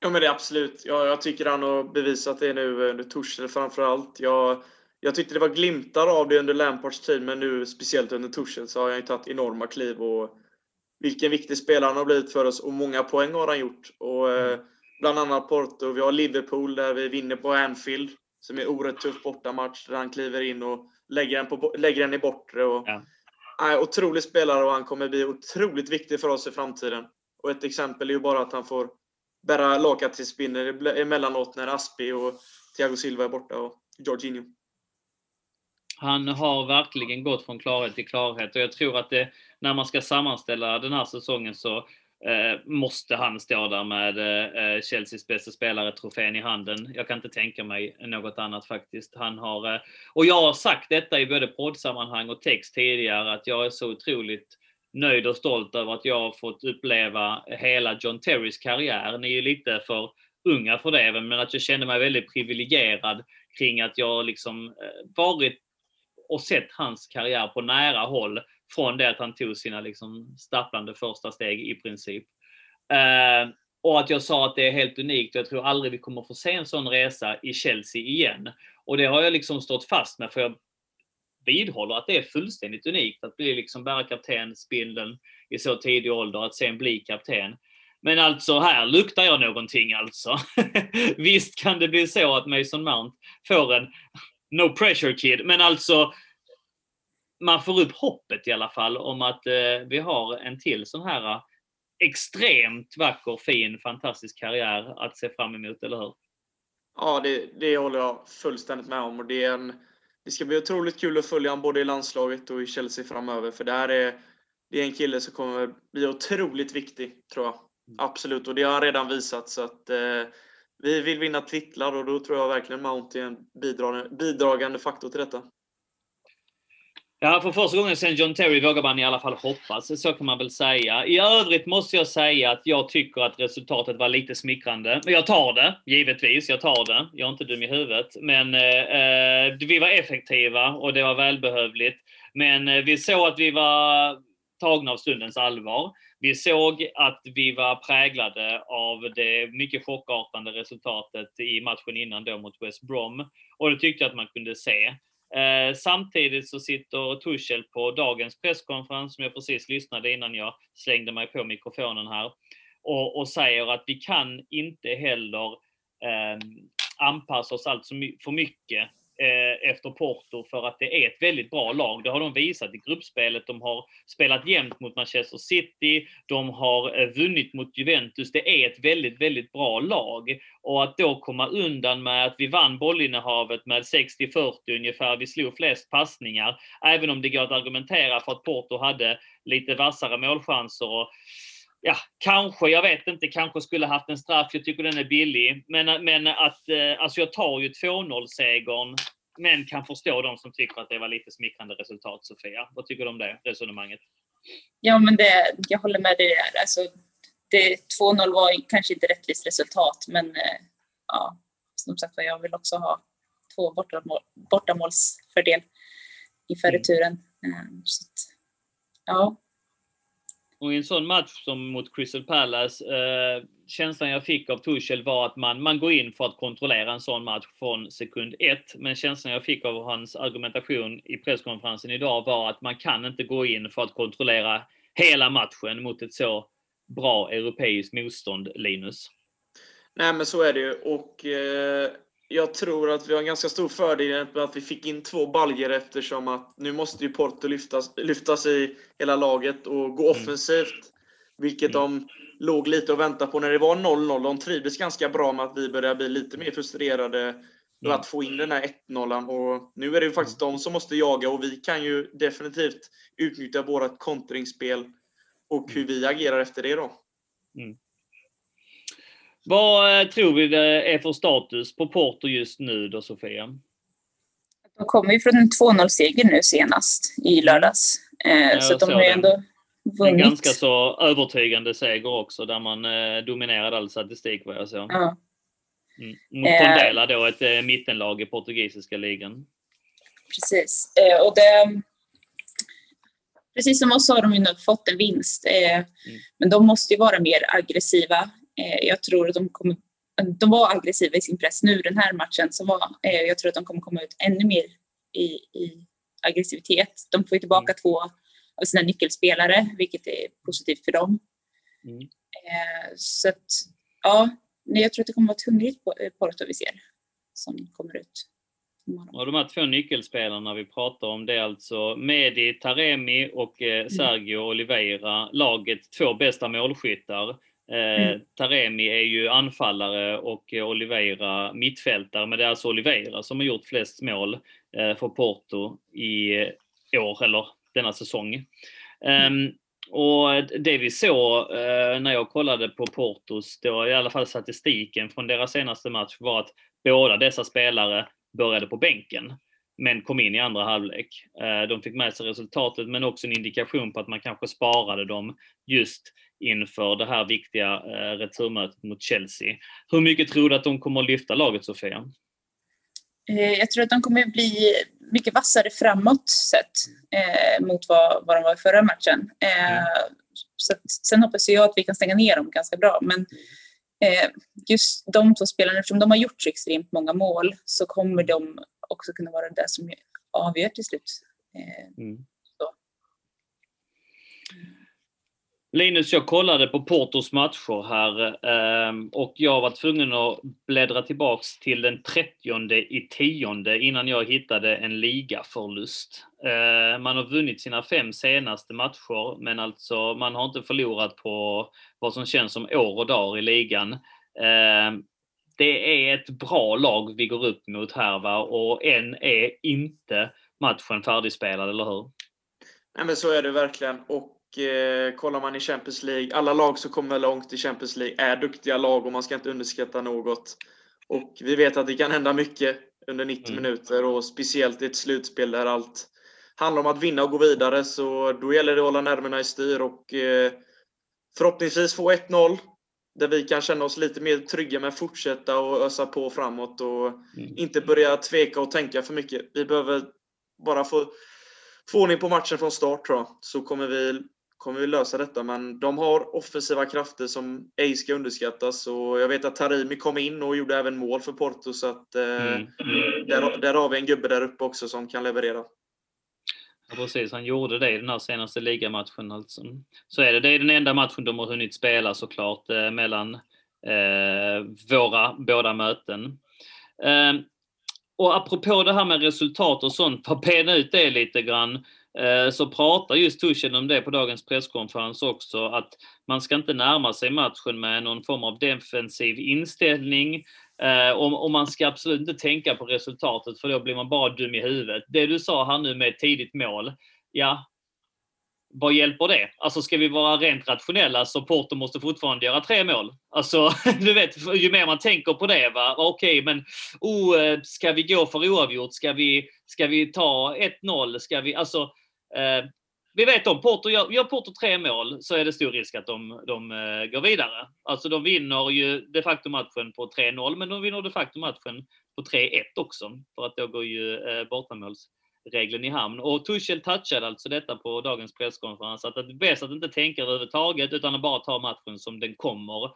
Ja, men det är absolut. Ja, jag tycker han har bevisat det nu under Torshäll framför allt. Jag jag tyckte det var glimtar av det under Lampards tid, men nu speciellt under Tuchel så har han ju tagit enorma kliv. Och vilken viktig spelare han har blivit för oss och många poäng har han gjort. Och, eh, mm. bland annat Porto. Vi har Liverpool där vi vinner på Anfield, som är oerhört tuff bortamatch, där han kliver in och lägger den, på, lägger den i bortre. Och, ja. är otrolig spelare och han kommer bli otroligt viktig för oss i framtiden. Och ett exempel är ju bara att han får bära lagkaptensbindel emellanåt när Aspi och Thiago Silva är borta och Jorginho han har verkligen gått från klarhet till klarhet och jag tror att det, när man ska sammanställa den här säsongen så Eh, måste han stå där med eh, Chelseas bästa spelare trofén i handen. Jag kan inte tänka mig något annat faktiskt. Han har, eh, och jag har sagt detta i både poddsammanhang och text tidigare att jag är så otroligt nöjd och stolt över att jag har fått uppleva hela John Terrys karriär. Ni är ju lite för unga för det, men att jag kände mig väldigt privilegierad kring att jag liksom eh, varit och sett hans karriär på nära håll från det att han tog sina liksom stapplande första steg i princip. Eh, och att jag sa att det är helt unikt och jag tror aldrig vi kommer få se en sån resa i Chelsea igen. Och det har jag liksom stått fast med för jag vidhåller att det är fullständigt unikt att bli liksom bära kaptensbindeln i så tidig ålder, att sen bli kapten. Men alltså här luktar jag någonting alltså. Visst kan det bli så att Mason Mount får en no pressure kid, men alltså man får upp hoppet i alla fall om att eh, vi har en till sån här eh, extremt vacker, fin, fantastisk karriär att se fram emot, eller hur? Ja, det, det håller jag fullständigt med om. Och det, är en, det ska bli otroligt kul att följa honom både i landslaget och i Chelsea framöver. För det här är, det är en kille som kommer bli otroligt viktig, tror jag. Mm. Absolut, och det har han redan visat. Så att, eh, vi vill vinna titlar och då tror jag verkligen Mount är en bidragande, bidragande faktor till detta. Ja, för första gången sedan John Terry vågar man i alla fall hoppas, så kan man väl säga. I övrigt måste jag säga att jag tycker att resultatet var lite smickrande. Men jag tar det, givetvis. Jag tar det. Jag är inte dum i huvudet. Men eh, eh vi var effektiva och det var välbehövligt. Men eh, vi såg att vi var tagna av stundens allvar. Vi såg att vi var präglade av det mycket chockartande resultatet i matchen innan då mot West Brom. Och det tyckte jag att man kunde se. Eh, samtidigt så sitter Tuchel på dagens presskonferens, som jag precis lyssnade innan jag slängde mig på mikrofonen här, och, och säger att vi kan inte heller eh, anpassa oss allt för mycket Eh, efter Porto för att det är ett väldigt bra lag. Det har de visat i gruppspelet. De har spelat jämnt mot Manchester City. De har eh, vunnit mot Juventus. Det är ett väldigt, väldigt bra lag. Och att då komma undan med att vi vann bollinnehavet med 60-40 ungefär. Vi slog flest passningar. Även om det går att argumentera för att Porto hade lite vassare målchanser. Och ja, kanske, jag vet inte, kanske skulle haft en straff. Jag tycker den är billig. Men, men att, eh, alltså jag tar ju 2-0-segern, men kan förstå de som tycker att det var lite smickrande resultat, Sofia. Vad tycker du om det resonemanget? Ja, men det, jag håller med dig där. Alltså, 2-0 var kanske inte rättvist resultat, men eh, ja, som sagt jag vill också ha två bortamål, bortamålsfördel inför mm. returen. Mm. Så ja, och i en sån match som mot Crystal Palace, eh, känslan jag fick av Tuchel var att man, man går in för att kontrollera en sån match från sekund ett. Men känslan jag fick av hans argumentation i presskonferensen idag var att man kan inte gå in för att kontrollera hela matchen mot ett så bra europeiskt motstånd, Linus. Nej, men så är det ju. Och eh, jag tror att vi har en ganska stor fördel med att vi fick in två baljer eftersom att nu måste ju Porto lyftas, lyftas i hela laget och gå mm. offensivt. Vilket mm. de låg lite och väntade på när det var 0-0. De trivdes ganska bra med att vi började bli lite mer frustrerade mm. att få in den här 1-0. Och nu är det ju faktiskt de som måste jaga och vi kan ju definitivt utnyttja vårt kontringsspel och hur vi agerar efter det då. Mm. Vad eh, tror vi det är för status på Porto just nu då, Sofia? De kommer ju från en 2-0-seger nu senast i lördags. Eh, så de har ju ändå vunnit. En ganska så övertygande seger också, där man eh, dominerade all statistik vad jag såg. Ja. Mm. Mot Tondela då, ett mittenlag i portugisiska ligan. Precis. Och det, precis som oss har de ju nu fått en vinst. Mm. Men de måste ju vara mer aggressiva. Eh, jag tror att de kommer de var aggressiva i sin press nu den här matchen. Så var, eh, jag tror att de kommer komma ut ännu mer i, i aggressivitet. De får ju tillbaka mm. två av sina nyckelspelare, vilket är positivt för dem. Mm. Eh, så att, ja, jag tror att det kommer vara ett hungrigt Porto vi ser som kommer ut. Och de här två nyckelspelarna vi pratar om det är alltså Medi Taremi och mm. Sergio. Oliveira, laget två bästa målskyttar. Eh, mm. Taremi är ju anfallare och Oliveira mittfältare, men det är alltså Oliveira som har gjort flest mål eh, för Porto i år, eller denna säsong. Mm. Um, och det vi såg när jag kollade på Portos, då i alla fall statistiken från deras senaste match, var att båda dessa spelare började på bänken men kom in i andra halvlek. De fick med sig resultatet men också en indikation på att man kanske sparade dem just inför det här viktiga eh, returmötet mot Chelsea. Hur mycket tror du att de kommer att lyfta laget, Sofia? Eh, jag tror att de kommer bli mycket vassare framåt sett eh, mot vad, vad de var i förra matchen. Eh, mm. så att, sen hoppas jag att vi kan stänga ner dem ganska bra. Men eh, just de två spelarna, eftersom de har gjort så extremt många mål, så kommer de också kunna vara det som avgör till slut. Eh, mm. Linus, jag kollade på Portos matcher här ehm, och jag var tvungen att bläddra tillbaks till den 30 i tionde innan jag hittade en ligaförlust. Ehm, man har vunnit sina fem senaste matcher, men alltså man har inte förlorat på vad som känns som år och dagar i ligan. Ehm, det är ett bra lag vi går upp mot här va? och än är inte matchen färdigspelad, eller hur? Nej men så är det verkligen. Och eh, kollar man i Champions League, alla lag som kommer långt i Champions League är duktiga lag och man ska inte underskatta något. Och vi vet att det kan hända mycket under 90 mm. minuter och speciellt i ett slutspel där allt handlar om att vinna och gå vidare. Så då gäller det att hålla nerverna i styr och eh, förhoppningsvis få 1-0 där vi kan känna oss lite mer trygga med att fortsätta och ösa på framåt och mm. inte börja tveka och tänka för mycket. Vi behöver bara få, få ordning på matchen från start tror jag, så kommer vi kommer vi lösa detta. Men de har offensiva krafter som ej ska underskattas. Och jag vet att Tarimi kom in och gjorde även mål för Porto. Så att, eh, mm. där, där har vi en gubbe där uppe också som kan leverera. Ja, precis, han gjorde det i den här senaste ligamatchen. Alltså. Så är det. Det är den enda matchen de har hunnit spela såklart eh, mellan eh, våra båda möten. Eh, och apropå det här med resultat och sånt, för att bena ut det lite grann. Eh, så pratar just Tuchel om det på dagens presskonferens också, att man ska inte närma sig matchen med någon form av defensiv inställning. Eh, och, man ska absolut inte tänka på resultatet för då blir man bara dum i huvudet. Det du sa här nu med ett tidigt mål, ja, vad hjälper det? Alltså ska vi vara rent rationella så Porto måste fortfarande göra tre mål. Alltså, du vet, ju mer man tänker på det, va? okej, okay, men oh, eh, ska vi gå för oavgjort? Ska vi, ska vi ta 1-0? Ska vi, alltså, Eh, vi vet om Porto gör, gör Porto tre mål så är det stor risk att de, de eh, går vidare. Alltså de vinner ju de facto matchen på 3-0 men de vinner de facto matchen på 3-1 också. För att då går ju eh, bortamålsregeln i hamn. Och Tuchel touchade alltså detta på dagens presskonferens. Att det är bäst att inte tänka överhuvudtaget utan att bara ta matchen som den kommer.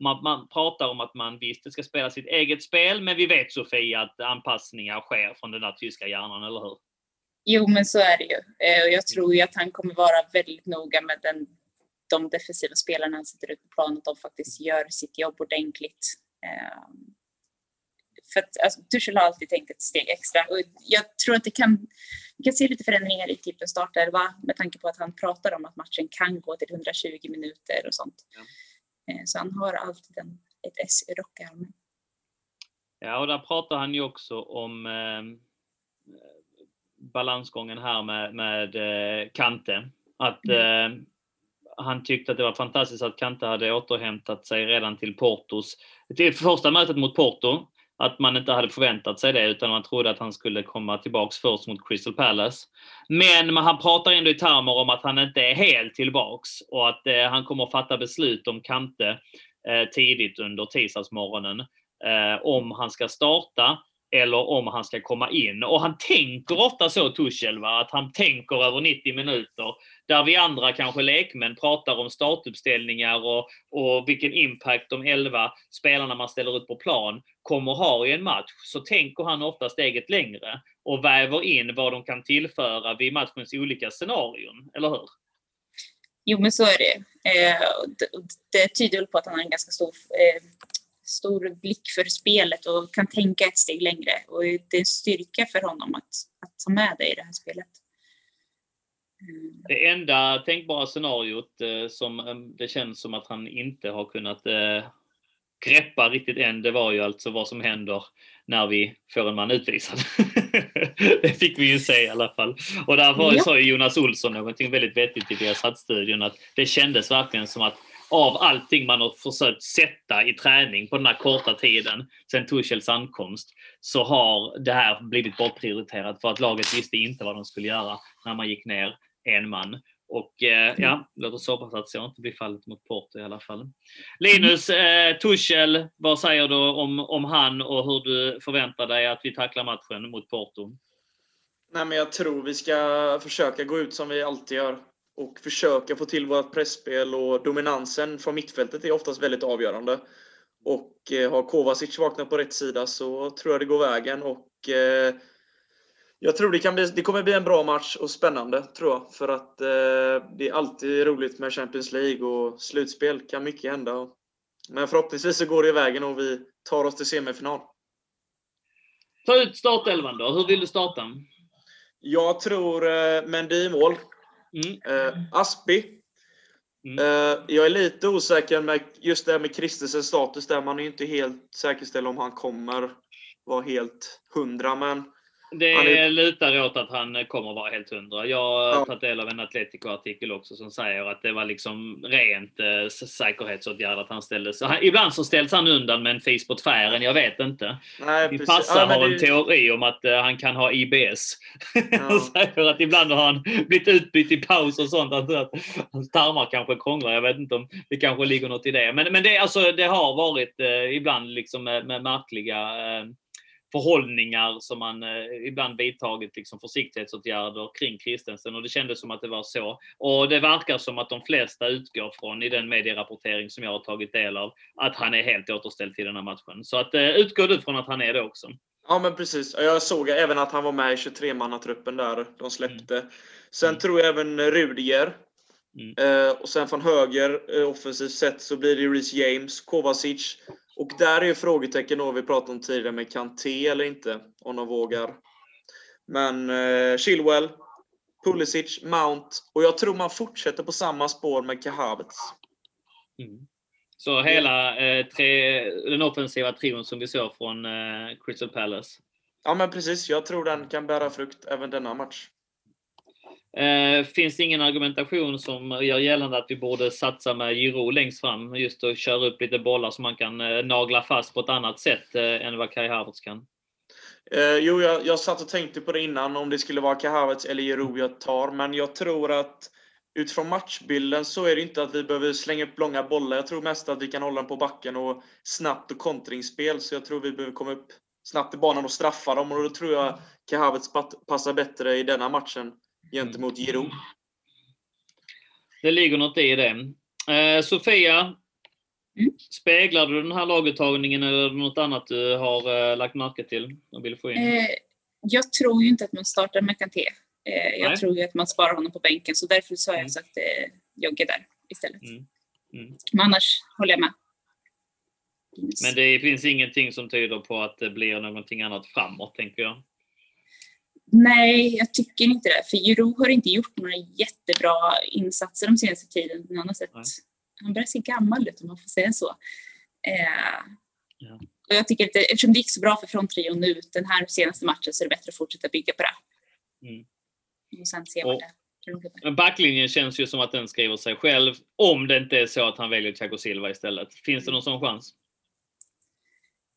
Man, man, pratar om att man visst ska spela sitt eget spel, men vi vet Sofia att anpassningar sker från den där tyska hjärnan, eller hur? Jo, men så är det ju. Eh, och jag tror ju att han kommer vara väldigt noga med den, de defensiva spelarna han sätter ut på planen, att de faktiskt gör sitt jobb ordentligt. Ehm, för att alltså, Tuchel har alltid tänkt ett steg extra och jag tror att det kan, vi kan se lite förändringar i typen startelva med tanke på att han pratar om att matchen kan gå till 120 minuter och sånt. Ja. Eh, så han har alltid en, ett S i rockärmen. Ja, och där pratar han ju också om eh, balansgången här med, med eh, Kante. Att mm. eh, han tyckte att det var fantastiskt att Kante hade återhämtat sig redan till Portos, till första mötet mot Porto. Att man inte hade förväntat sig det utan man trodde att han skulle komma tillbaks först mot Crystal Palace. Men han pratar ändå i termer om att han inte är helt tillbaks och att eh, han kommer att fatta beslut om Kante eh, tidigt under tisdagsmorgonen. Eh, om han ska starta eller om han ska komma in. Och han tänker ofta så, Tuchel, va? att han tänker över 90 minuter. Där vi andra, kanske lekmän, pratar om startuppställningar och, och vilken impact de 11 spelarna man ställer ut på plan kommer ha i en match. Så tänker han ofta steget längre och väver in vad de kan tillföra vid matchens olika scenarion. Eller hur? Jo, men så är det. Eh, det, det tyder på att han har en ganska stor eh, stor blick för spelet och kan tänka ett steg längre. Och det är en styrka för honom att, att ta med det i det här spelet. Mm. Det enda tänkbara scenariot eh, som eh, det känns som att han inte har kunnat eh, greppa riktigt än, det var ju alltså vad som händer när vi får en man utvisad. det fick vi ju se i alla fall. Och därför ja. sa ju Jonas Olsson någonting väldigt vettigt i Viasat-studion att det kändes verkligen som att av allting man har försökt sätta i träning på den här korta tiden sen Tuchels ankomst så har det här blivit bortprioriterat för att laget visste inte vad de skulle göra när man gick ner en man. Och eh, ja, låt oss hoppas att så inte blir fallet mot Porto i alla fall. Linus, eh, Tuchel, vad säger du om, om han och hur du förväntar dig att vi tacklar matchen mot Porto? Nej, men jag tror vi ska försöka gå ut som vi alltid gör och försöka få till vårt pressspel och dominansen från mittfältet är oftast väldigt avgörande. Och eh, har Kovacic vaknat på rätt sida så tror jag det går vägen. Och eh, jag tror det, kan bli, det kommer bli en bra match och spännande, tror jag. För att eh, det är alltid roligt med Champions League och slutspel kan mycket hända. Men förhoppningsvis så går det i vägen och vi tar oss till semifinal. Ta ut startelvan då. Hur vill du starta? Jag tror Mendy i mål. Mm. Eh, Aspi. Mm. Eh, jag är lite osäker med just det här med Kristensens status där. Man är inte helt säkerställd om han kommer vara helt hundra. Men Det är- lutar åt att han kommer vara helt hundra. Jag har Ja. tagit del av en Atletico-artikel också som säger att det var liksom rent eh, säkerhetsåtgärd att han ställdes. Han, ibland så ställs han undan med en fis på tvären, jag vet inte. nej, Min precis. farsa Ja, har en det- teori om att eh, han kan ha IBS. Han säger att ibland har han blivit utbytt i paus och sånt. Att, att hans tarmar kanske krånglar. Jag vet inte om det kanske ligger något i det. Men, men det, alltså, det har varit eh, ibland liksom med, med märkliga eh, förhållningar som man eh, ibland vidtagit liksom försiktighetsåtgärder kring Kristensen och det kändes som att det var så. Och det verkar som att de flesta utgår från i den medierapportering som jag har tagit del av att han är helt återställd till den här matchen. Så att eh, utgår du från att han är det också? Ja, men precis. Jag såg även att han var med i 23-mannatruppen där de släppte. Sen Mm. tror jag även Rudiger. Mm. Eh, och sen från höger, eh, offensivt sett, så blir det Reece James, Kovacic. Och där är ju frågetecken då vi pratade om tidigare med Kanté eller inte. Om de vågar. Men eh, Chilwell, Pulisic, Mount. Och jag tror man fortsätter på samma spår med Kahavets. Mm. Så hela eh, tre, den offensiva trion som vi såg från eh, Crystal Palace. Ja, men precis. Jag tror den kan bära frukt även denna match. Eh, finns det ingen argumentation som gör gällande att vi borde satsa med Giro längst fram? Just att köra upp lite bollar som man kan eh, nagla fast på ett annat sätt eh, än vad Kai Havertz kan. Eh, jo, jag, jag satt och tänkte på det innan, om det skulle vara Kahavets eller Giro jag tar. Men jag tror att utifrån matchbilden så är det inte att vi behöver slänga upp långa bollar. Jag tror mest att vi kan hålla den på backen och snabbt och kontringsspel. Så jag tror vi behöver komma upp snabbt i banan och straffa dem. Och då tror jag Kai Havertz passar bättre i denna matchen gentemot Giroud. Det ligger något i det. Eh, Sofia, Mm. speglar du den här laguttagningen eller är det något annat du har eh, lagt märke till och vill få in? Eh, jag tror ju inte att man startar med Kanté. Eh, jag Nej. tror ju att man sparar honom på bänken, så därför så har Mm. jag sagt eh, Jogge där istället. Mm. Mm. Men annars håller jag med. Men det finns ingenting som tyder på att det blir någonting annat framåt, tänker jag. Nej, jag tycker inte det. För Giroud har inte gjort några jättebra insatser de senaste tiden. Han, har sett, Nej. han börjar se gammal ut om man får säga så. Eh, Ja. och jag tycker att det, eftersom det gick så bra för fronttrion nu den här senaste matchen så är det bättre att fortsätta bygga på det. Mm. Och sen se Och- vad det. Men backlinjen känns ju som att den skriver sig själv, om det inte är så att han väljer Thiago Silva istället. Finns det någon sån chans?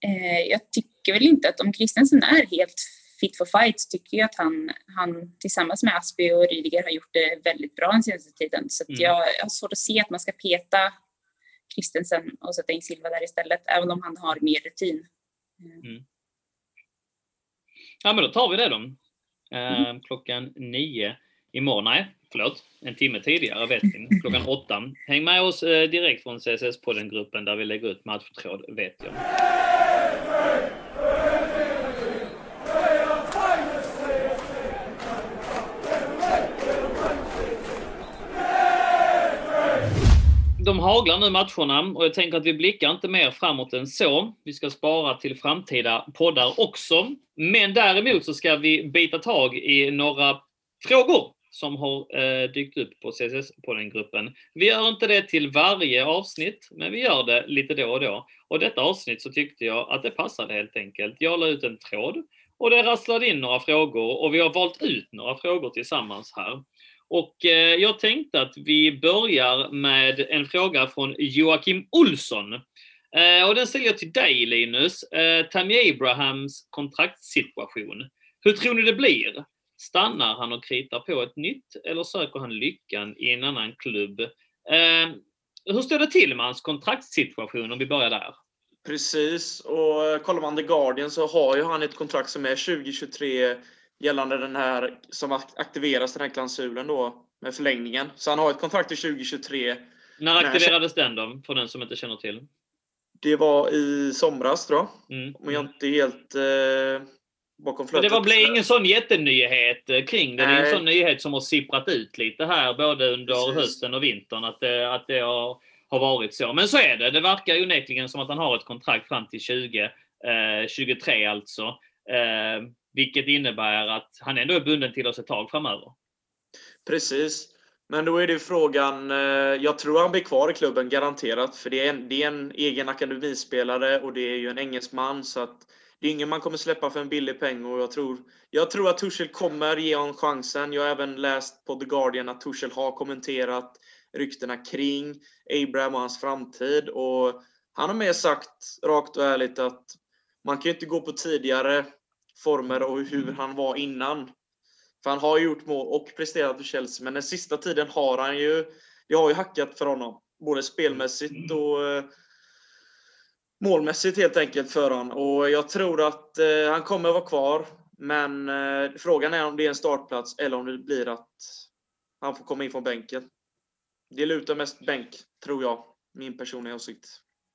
Eh, jag tycker väl inte att om Christensen är helt fit for fight tycker jag att han, han tillsammans med Aspi och Rydiger har gjort det väldigt bra den senaste tiden. Så Mm. jag, jag har svårt att se att man ska peta Christensen och sätta in Silva där istället, även om han har mer rutin. Eh, Ja, men då tar vi det då. Eh, klockan nio imorgon. Nej, förlåt. En timme tidigare vet vi. Klockan åtta. Häng med oss eh, direkt från CSS-podden-gruppen där vi lägger ut matchtråd, vet jag. De haglar nu matcherna och jag tänker att vi blickar inte mer framåt än så. Vi ska spara till framtida poddar också. Men däremot så ska vi bita tag i några frågor som har eh, dykt upp på CSS-podden-gruppen. Vi gör inte det till varje avsnitt, men vi gör det lite då och då. Och detta avsnitt så tyckte jag att det passade helt enkelt. Jag la ut en tråd och det rasslade in några frågor och vi har valt ut några frågor tillsammans här. Och eh, jag tänkte att vi börjar med en fråga från Joakim Olsson. Eh, och den ställer jag till dig Linus. Eh, Tammy Abrahams kontraktssituation. Hur tror ni det blir? Stannar han och kritar på ett nytt eller söker han lyckan i en annan klubb? Hur står det till med hans kontraktssituation om vi börjar där? Precis, och kollar man The Guardian så har ju han ett kontrakt som är 2023 gällande den här som aktiveras den här klausulen då med förlängningen. Så han har ett kontrakt till 2023. När aktiverades den då, för den som inte känner till? Det var i somras tror jag. Mm. Om jag inte helt eh, bakom flötet. Men det blev ingen sån jättenyhet eh, kring det. Nej. Det är en sån nyhet som har sipprat ut lite här både under Precis. hösten och vintern. Att det, att det har, har varit så. Men så är det. Det verkar onekligen som att han har ett kontrakt fram till 20, eh, 23 alltså. Eh, vilket innebär att han ändå är bunden till oss ett tag framöver. Precis. Men då är det frågan, eh, jag tror han blir kvar i klubben garanterat, för det är en, det är en egen akademispelare och det är ju en engelsman, så att det är ingen man kommer släppa för en billig peng och jag tror, jag tror att Tuchel kommer ge honom chansen. Jag har även läst på The Guardian att Tuchel har kommenterat ryktena kring Abraham och hans framtid och han har mer sagt rakt och ärligt att man kan ju inte gå på tidigare former och hur han var innan. För han har ju gjort mål och presterat för Chelsea, men den sista tiden har han ju, det har ju hackat för honom. Både spelmässigt och eh, målmässigt helt enkelt för honom. Och jag tror att eh, han kommer vara kvar. Men eh, frågan är om det är en startplats eller om det blir att han får komma in från bänken. Det lutar mest bänk, tror jag. Min personliga åsikt.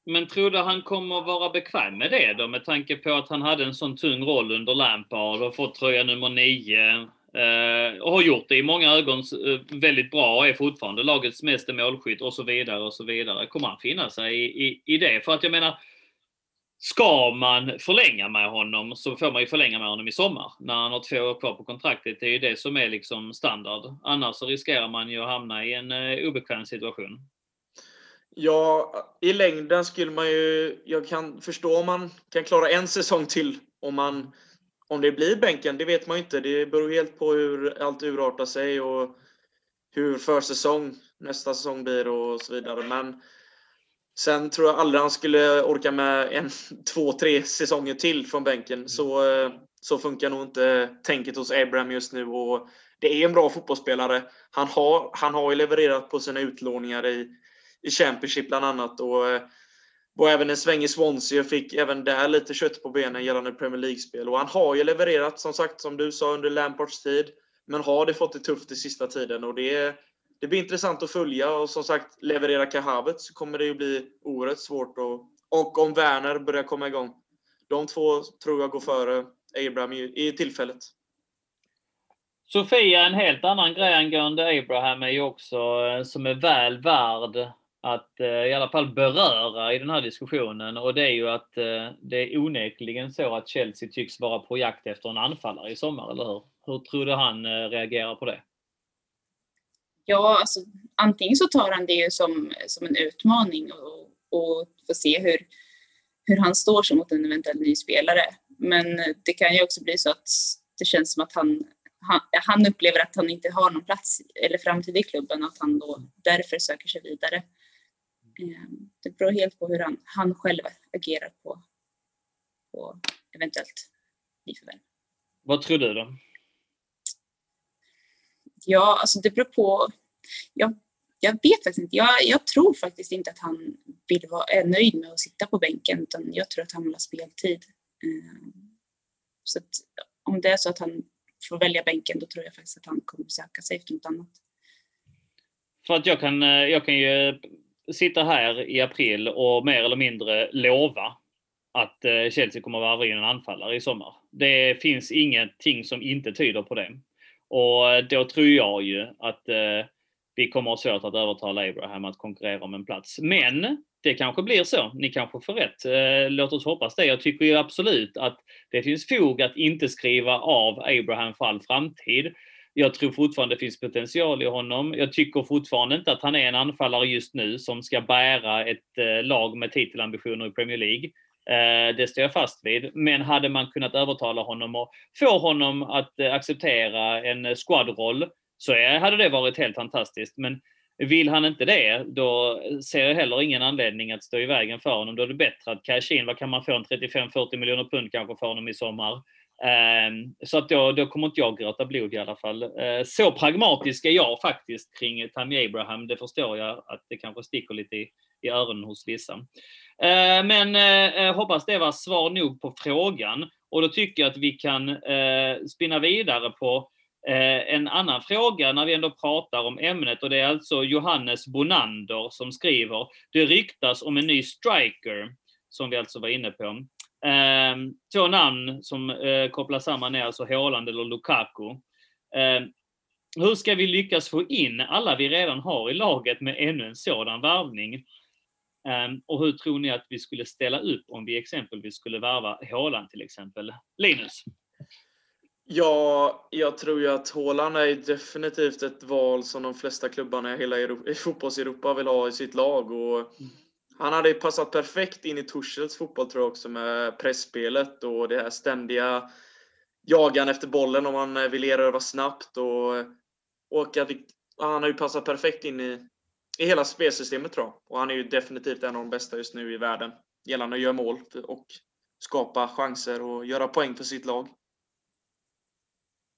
Men tror du han kommer vara bekväm med det då? Med tanke på att han hade en sån tung roll under Lampard och fått tröja nummer nio. Eh, och har gjort det i många ögon eh, väldigt bra och är fortfarande lagets meste målskytt och så vidare och så vidare. Kommer han finna sig i, i, i det? För att jag menar, Ska man förlänga med honom så får man ju förlänga med honom i sommar när han har två år kvar på kontraktet. Det är ju det som är liksom standard. Annars så riskerar man ju att hamna i en eh, obekväm situation. Ja, i längden skulle man ju... Jag kan förstå om man kan klara en säsong till om man om det blir bänken, det vet man inte. Det beror helt på hur allt urartar sig och hur försäsong nästa säsong blir och så vidare. Men sen tror jag aldrig han skulle orka med en, två, tre säsonger till från bänken. Mm. Så, så funkar nog inte tänket hos Abraham just nu. Och det är en bra fotbollsspelare. Han har, han har ju levererat på sina utlåningar i, i Championship bland annat. Och eh, var även en sväng i Swansea och fick även där lite kött på benen gällande Premier League-spel. Och han har ju levererat, som sagt, som du sa, under Lampards tid. Men har det fått det tufft i sista tiden. Och det, det blir intressant att följa. Och som sagt, levererar Kahavet så kommer det ju bli oerhört svårt. Och, och om Werner börjar komma igång. De två tror jag går före Abraham i, i tillfället. Sofia, en helt annan grej angående Abraham är ju också, eh, som är väl värd att eh, i alla fall beröra i den här diskussionen och det är ju att eh, det är onekligen så att Chelsea tycks vara på jakt efter en anfallare i sommar, eller hur? Hur tror du han eh, reagerar på det? Ja, alltså, antingen så tar han det ju som, som en utmaning och, och får se hur, hur han står sig mot en eventuell ny spelare. Men det kan ju också bli så att det känns som att han, han, han upplever att han inte har någon plats eller framtid i klubben och att han då därför söker sig vidare. Ehm, det beror helt på hur han, han själv agerar på, på eventuellt nyförvärv. Vad tror du då? Ja, alltså det beror på. Jag, jag vet faktiskt inte. Jag, jag tror faktiskt inte att han vill vara, är nöjd med att sitta på bänken utan jag tror att han vill ha speltid. Ehm, så att, om det är så att han får välja bänken då tror jag faktiskt att han kommer söka sig efter något annat. För att jag kan, eh, jag kan ju sitta här i april och mer eller mindre lova att eh, Chelsea kommer att varva in en anfallare i sommar. Det finns ingenting som inte tyder på det. Och eh, då tror jag ju att eh, vi kommer att ha svårt att övertala Abraham att konkurrera om en plats. Men det kanske blir så. Ni kanske får rätt. Låt oss hoppas det. Jag tycker ju absolut att det finns fog att inte skriva av Abraham för all framtid. Jag tror fortfarande det finns potential i honom. Jag tycker fortfarande inte att han är en anfallare just nu som ska bära ett eh, lag med titelambitioner i Premier League. Eh, det står jag fast vid. Men hade man kunnat övertala honom och få honom att eh, acceptera en squadroll så hade det varit helt fantastiskt. Men vill han inte det, då ser jag heller ingen anledning att stå i vägen för honom. Då är det bättre att cash in. Vad kan man få? En 35-40 miljoner pund kanske för honom i sommar Ehm, så att då, då kommer inte jag gråta blod i alla fall. Ehm, så pragmatisk är jag faktiskt kring Tammy Abraham. Det förstår jag att det kanske sticker lite i, i öronen hos vissa. Ehm, men eh, eh, hoppas det var svar nog på frågan. Och då tycker jag att vi kan eh, spinna vidare på en annan fråga när vi ändå pratar om ämnet och det är alltså Johannes Bonander som skriver. Det ryktas om en ny striker, som vi alltså var inne på. Eh, två namn som eh, kopplas samman är alltså Haaland eller Lukaku. Eh, hur ska vi lyckas få in alla vi redan har i laget med ännu en sådan värvning? Ehm, och hur tror ni att vi skulle ställa upp om vi exempelvis skulle värva Haaland till exempel? Linus? Ja, jag tror ju att Haaland är definitivt ett val som de flesta klubbarna i hela Europa, i fotbolls-Europa vill ha i sitt lag. Och mm. Han hade passat perfekt in i Tuchels fotboll tror jag också med pressspelet och det här ständiga jagan efter bollen om man vill erövra snabbt. Och, och att vi, han har ju passat perfekt in i, i hela spelsystemet tror jag. Och han är ju definitivt en av de bästa just nu i världen gällande att göra mål och skapa chanser och göra poäng för sitt lag.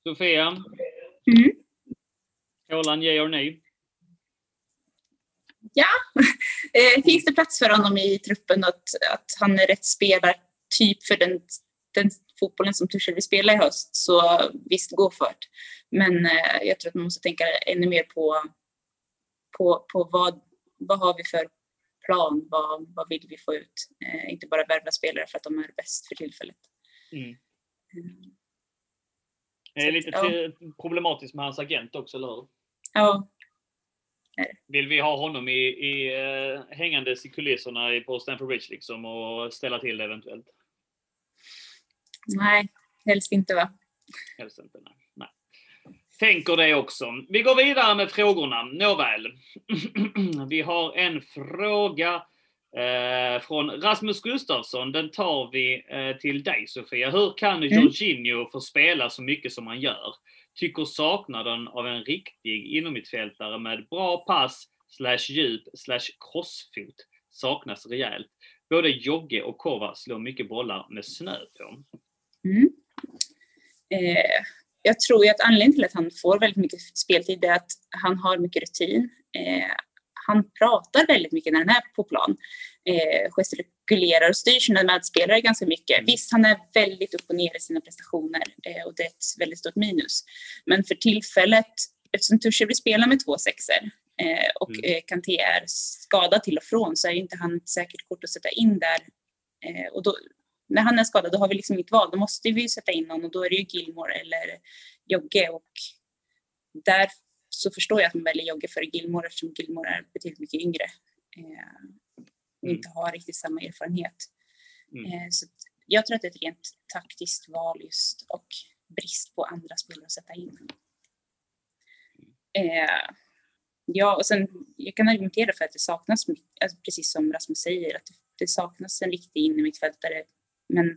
Sofia? Mm. Haaland, ja or nej? ja, eh, finns det plats för honom i truppen att, att han är rätt spelartyp för den, den fotbollen som Tuchel vill spela i höst så visst, gå för det. Men eh, jag tror att man måste tänka ännu mer på, på, på vad, vad har vi för plan, vad, vad vill vi få ut? Eh, inte bara värva spelare för att de är bäst för tillfället. Mm. Mm. Det är lite ja. problematiskt med hans agent också, eller hur? Ja, vill vi ha honom i, i uh, hängandes i kulisserna på Stamford Bridge liksom och ställa till det eventuellt? Nej, helst inte va? Helst inte, nej. nej. Tänker det också. Vi går vidare med frågorna. Nåväl. vi har en fråga eh, från Rasmus Gustafsson. Den tar vi eh, till dig Sofia. Hur kan mm. Jorginho få spela så mycket som han gör? Tycker saknaden av en riktig innermittfältare med bra pass, slash djup, slash crossfot saknas rejält. Både Jogge och Kova slår mycket bollar med snö på. Mm. Eh, jag tror ju att anledningen till att han får väldigt mycket speltid är att han har mycket rutin. Eh, han pratar väldigt mycket när han är på plan. Eh, gestikulerar och styr sina medspelare ganska mycket. Visst, han är väldigt upp och ner i sina prestationer eh, och det är ett väldigt stort minus. Men för tillfället, eftersom Tuchel vill spela med två sexer eh, och mm. eh, Kanté är skadad till och från så är inte han ett säkert kort att sätta in där. Och då, när han är skadad då har vi liksom inget val, då måste vi sätta in någon och då är det ju Gilmore eller Jogge och där så förstår jag att man väljer Jogge före Gilmore eftersom Gilmore är betydligt mycket yngre inte har riktigt samma erfarenhet. Mm. Eh, så jag tror att det är ett rent taktiskt val just och brist på andra spelare att sätta in. Eh, ja, och sen jag kan argumentera för att det saknas, alltså precis som Rasmus säger, att det saknas en riktig innermittfältare. Men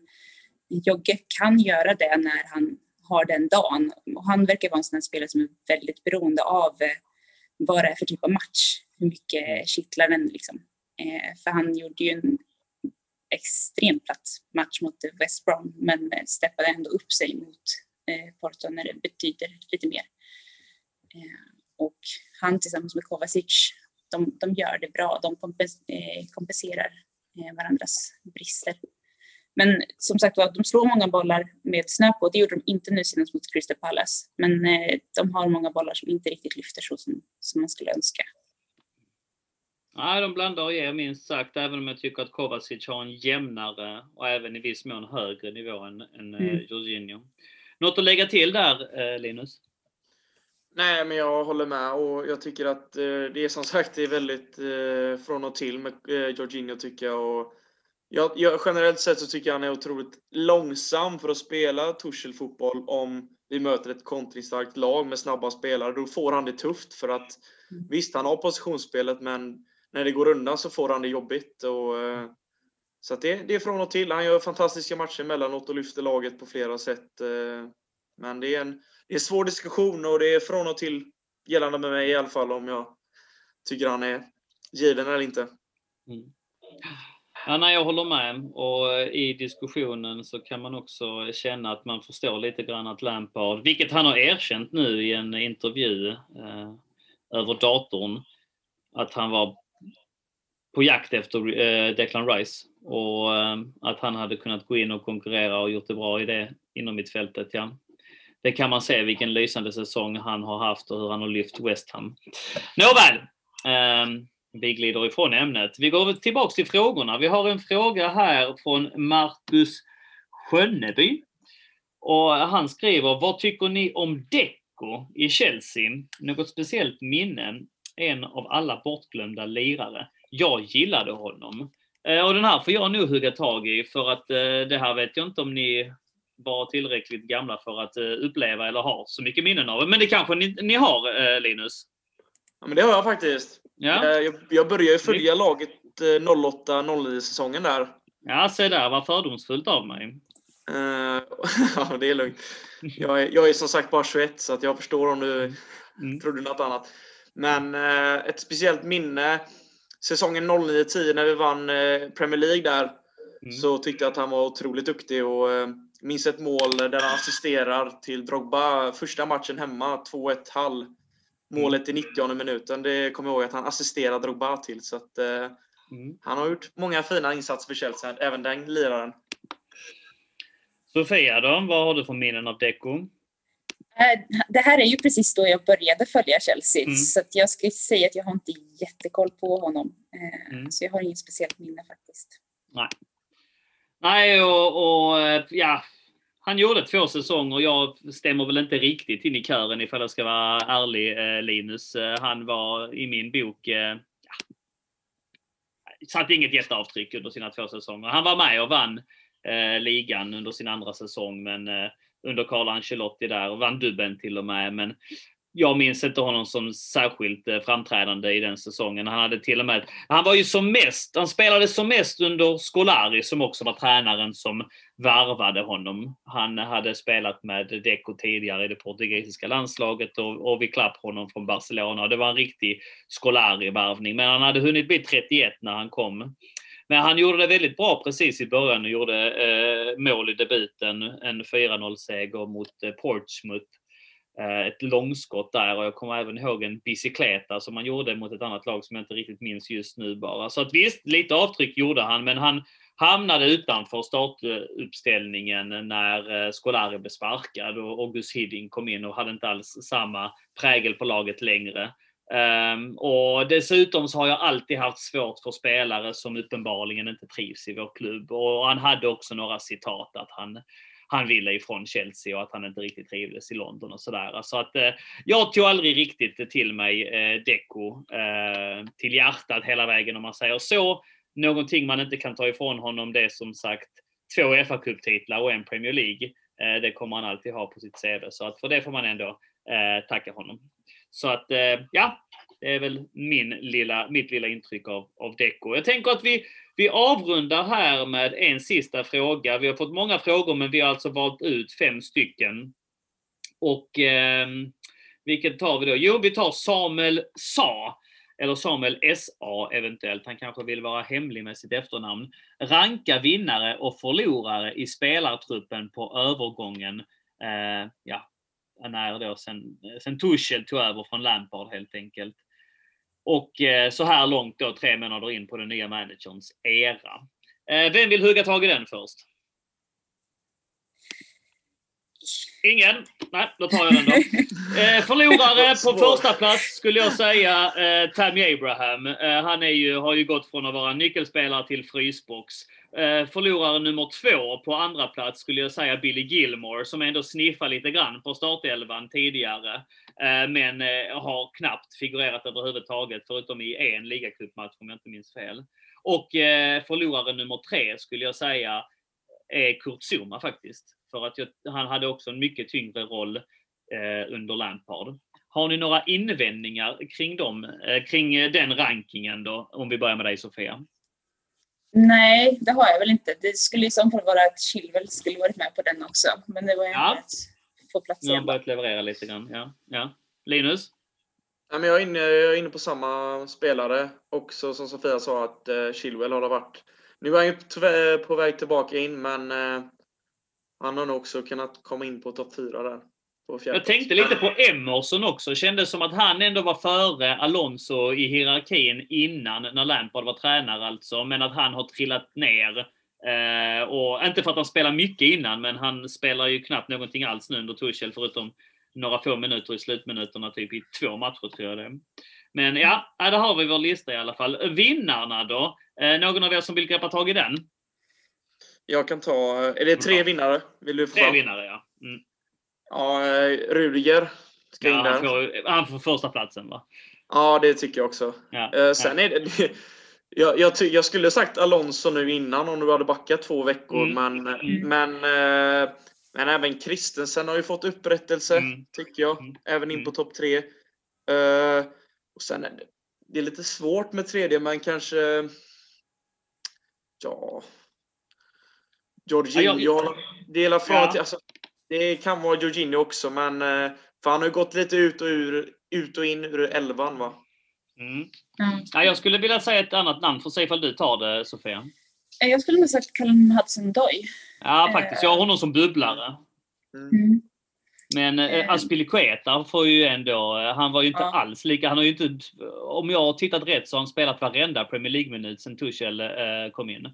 Jogge kan göra det när han har den dagen. Och han verkar vara en sån spelare som är väldigt beroende av eh, vad det är för typ av match. Hur mycket kittlar den liksom. Eh, för han gjorde ju en extremt platt match mot West Brom men eh, steppade ändå upp sig mot eh, Porto när det betyder lite mer. Eh, och han tillsammans med Kovacic, de, de gör det bra. De kompenserar varandras brister. Men som sagt var, de slår många bollar med snö på. Det gjorde de inte nu senast mot Crystal Palace. Men de har många bollar som inte riktigt lyfter så som, som man skulle önska. Nej, de blandar och ger minst sagt, även om jag tycker att Kovacic har en jämnare och även i viss mån högre nivå än, än eh, mm. Jorginho. Något att lägga till där, eh, Linus? Nej, men jag håller med och jag tycker att eh, det är som sagt det är väldigt eh, från och till med eh, Jorginho tycker jag. Och jag, jag, generellt sett så tycker jag han är otroligt långsam för att spela Tuchel-fotboll om vi möter ett kontringsstarkt lag med snabba spelare. Då får han det tufft för att mm. visst, han har positionsspelet men när det går undan så får han det jobbigt. Och, eh, så det, det, är från och till. Han gör fantastiska matcher emellanåt och lyfter laget på flera sätt. Eh, men det är, en, det är en svår diskussion och det är från och till gällande med mig i alla fall om jag tycker han är given eller inte. Mm. Ja, nej, jag håller med. Och eh, i diskussionen så kan man också känna att man förstår lite grann att Lampard, vilket han har erkänt nu i en intervju eh, över datorn, att han var på jakt efter eh, Declan Rice och eh, att han hade kunnat gå in och konkurrera och gjort det bra i det inom mittfältet. Ja. Det kan man se vilken lysande säsong han har haft och hur han har lyft West Ham. Nåväl! Ehm, vi glider ifrån ämnet. Vi går tillbaks till frågorna. Vi har en fråga här från Marcus Skönneby. Och han skriver, vad tycker ni om Deco i Chelsea? Något speciellt minne? En av alla bortglömda lirare. Jag gillade honom. Eh, och den här får jag nog hugga tag i för att eh, det här vet jag inte om ni var tillräckligt gamla för att eh, uppleva eller har så mycket minnen av. Men det kanske ni, ni har Linus? Ja, men det har jag faktiskt. Ja. Jag, jag började ju följa laget 08-09 säsongen där. Ja, se där, vad fördomsfullt av mig. ja, det är lugnt. Jag är, jag är som sagt bara 21 så att jag förstår om du mm. trodde något annat. Men ett speciellt minne säsongen 09-10 när vi vann eh, Premier League där mm. så tyckte jag att han var otroligt duktig och eh, minns ett mål där han assisterar till Drogba första matchen hemma, 2-1 Hall. Målet i 90 minuten, det kommer jag ihåg att han assisterade Drogba till. Så att, eh, mm. Han har gjort många fina insatser för Chelsea, även den liraren. Sofia då, vad har du för minnen av Deco? Eh, det här är ju precis då jag började följa Chelsea, mm. så jag ska säga att jag har inte jättekoll på honom. Eh, mm. Så jag har inget speciellt minne faktiskt. Nej, Nej och, och, eh, ja, han gjorde två säsonger. Jag stämmer väl inte riktigt in i kören ifall jag ska vara ärlig, Linus. Han var i min bok, ja, satte inget jätteavtryck under sina två säsonger. Han var med och vann eh, ligan under sin andra säsong, men eh, under Carlo Ancelotti där och vann dubben till och med. Men jag minns inte honom som särskilt eh, framträdande i den säsongen. Han hade till och med, han var ju som mest, han spelade som mest under Scolari som också var tränaren som varvade honom. Han hade spelat med Deco tidigare i det portugisiska landslaget och, och vi klapp honom från Barcelona. Det var en riktig Scolari-varvning, men han hade hunnit bli 31 när han kom. Men han gjorde det väldigt bra precis i början och gjorde eh, mål i debuten. En 4-0-seger mot eh, Portsmouth. Eh, ett långskott där och jag kommer även ihåg en bicykleta som han gjorde mot ett annat lag som jag inte riktigt minns just nu bara. Så att visst, lite avtryck gjorde han, men han hamnade utanför startuppställningen när eh, Scolari blev sparkad och August Hidding kom in och hade inte alls samma prägel på laget längre. Um, och dessutom så har jag alltid haft svårt för spelare som uppenbarligen inte trivs i vår klubb. Och han hade också några citat att han, han ville ifrån Chelsea och att han inte riktigt trivdes i London och sådär. Så att eh, jag tog aldrig riktigt till mig eh, Deco eh, till hjärtat hela vägen om man säger så. Någonting man inte kan ta ifrån honom det är som sagt två fa Cup-titlar och en Premier League. Eh, det kommer han alltid ha på sitt CV. Så att för det får man ändå eh, tacka honom. Så att eh, ja, det är väl min lilla, mitt lilla intryck av, av Deco. Jag tänker att vi, vi avrundar här med en sista fråga. Vi har fått många frågor men vi har alltså valt ut fem stycken. Och eh, vilket tar vi då? Jo, vi tar Samuel Sa. Eller Samuel SA eventuellt. Han kanske vill vara hemlig med sitt efternamn. Ranka vinnare och förlorare i spelartruppen på övergången. Eh, ja, när då sen, sen Tuchel tog över från Lampard helt enkelt. Och eh, så här långt då, tre månader in på den nya managerns era. Eh, vem vill hugga tag i den först? Ingen? Nej, då tar jag den då. Eh, förlorare på första plats skulle jag säga eh, Tammy Abraham. Eh, han är ju, har ju gått från att vara nyckelspelare till frysbox. Eh, förlorare nummer två på andra plats skulle jag säga Billy Gilmore som ändå sniffar lite grann på startelvan tidigare. Eh, men eh, har knappt figurerat överhuvudtaget förutom i en ligacupmatch om jag inte minns fel. Och eh, förlorare nummer tre skulle jag säga är Kurt Zuma faktiskt. För att jag, han hade också en mycket tyngre roll eh, under Lampard. Har ni några invändningar kring, dem, eh, kring den rankingen då? Om vi börjar med dig Sofia. Nej, det har jag väl inte. Det skulle i så fall vara att Chilwell skulle varit med på den också. Men det var ju ja. att få plats Nu har börjat leverera lite grann. Ja. Ja. Linus? Ja, men jag, är inne, jag är inne på samma spelare. Också som Sofia sa att eh, Chilwell har varit Nu är han ju på väg tillbaka in, men eh, han har nog också kunnat komma in på topp 4 där. Jag tänkte lite på Emerson också. Kändes som att han ändå var före Alonso i hierarkin innan, när Lampard var tränare alltså. Men att han har trillat ner. Eh, och inte för att han spelar mycket innan, men han spelar ju knappt någonting alls nu under Tuchel, förutom några få minuter i slutminuterna, typ i två matcher tror jag det. Men ja, där har vi vår lista i alla fall. Vinnarna då? Eh, någon av er som vill greppa tag i den? Jag kan ta... Är det tre vinnare? Vill du få tre vinnare, ja. Mm. Ja, eh, Rudiger ska ja, in. Han får, han får första platsen va? Ja, det tycker jag också. Ja, eh, sen ja. är det... Jag, jag, jag, skulle sagt Alonso nu innan om du hade backat två veckor, mm. men, mm. men, eh, men även Christensen har ju fått upprättelse, mm. tycker jag. Mm. Även in på mm. topp tre. Uh, och sen är det, det är lite svårt med tredje, men kanske... Ja... Jorginho. Ja, jag, delar från ja. alltså, det kan vara Jorginho också, men eh, för han har ju gått lite ut och, ur, ut och in ur elvan. Va? Mm. Mm. Ja, jag skulle vilja säga ett annat namn, för se ifall du tar det, Sofia. Eh, jag skulle nog sagt Callum Hudson-Doy. Ja, faktiskt. Jag har honom som bubblare. Mm. mm. Men eh, Aspilicueta får ju ändå, han var ju inte ja. alls lika, han har ju inte, om jag har tittat rätt så har han spelat varenda Premier League-minut sen Tuchel eh, kom in.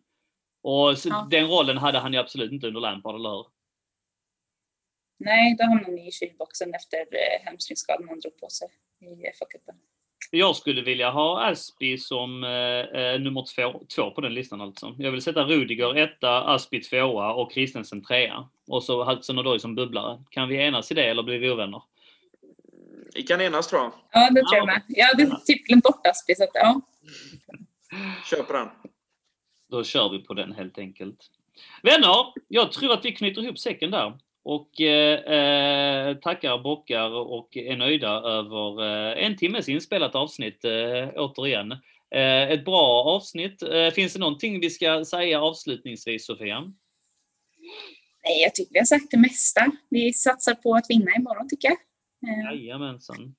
Och ja. den rollen hade han ju absolut inte under Lampard, eller hur? Nej, då hamnade ni i kylboxen efter eh, hamstringsskadan han drog på sig i FA-cupen. Jag skulle vilja ha Aspi som eh, eh, nummer två, två på den listan alltså. Jag vill sätta Rudiger etta, Aspi tvåa och Kristensen trea. Och så Hudson Odoi som bubblare. Kan vi enas i det eller blir vi ovänner? Vi kan enas tror jag. Ja, det tror jag med. Jag hade typ glömt bort Aspi så att, ja. Kör på den. Då kör vi på den helt enkelt. Vänner, jag tror att vi knyter ihop säcken där och eh, eh, tackar, bockar och är nöjda över eh, en timmes inspelat avsnitt eh, återigen. Eh, ett bra avsnitt. Eh, finns det någonting vi ska säga avslutningsvis, Sofia? Nej, jag tycker vi har sagt det mesta. Vi satsar på att vinna imorgon, tycker jag. Jajamensan.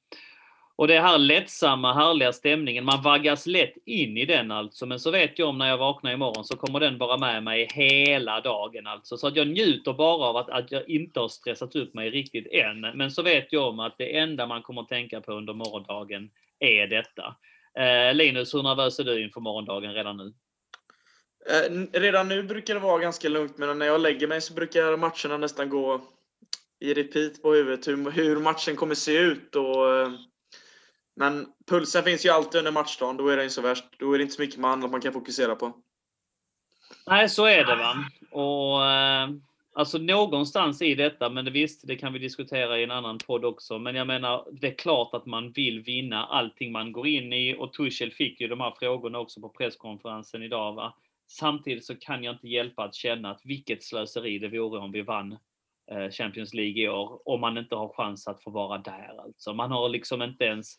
Och det här lättsamma, härliga stämningen, man vaggas lätt in i den alltså. Men så vet jag om när jag vaknar imorgon så kommer den vara med mig hela dagen alltså. Så att jag njuter bara av att, att jag inte har stressat upp mig riktigt än. Men så vet jag om att det enda man kommer att tänka på under morgondagen är detta. Eh, Linus, hur nervös är du inför morgondagen redan nu? Eh, redan nu brukar det vara ganska lugnt, men när jag lägger mig så brukar matcherna nästan gå i repeat på huvudet. Hur, hur matchen kommer se ut och eh, men pulsen finns ju alltid under matchdagen. Då är det inte så värst. Då är det inte så mycket man, man kan fokusera på. Nej, så är det va. Och, eh, alltså någonstans i detta, men det visst, det kan vi diskutera i en annan podd också. Men jag menar, det är klart att man vill vinna allting man går in i. Och Tuchel fick ju de här frågorna också på presskonferensen idag. Va? Samtidigt så kan jag inte hjälpa att känna att vilket slöseri det vore om vi vann eh, Champions League i år. Om man inte har chans att få vara där alltså. Man har liksom inte ens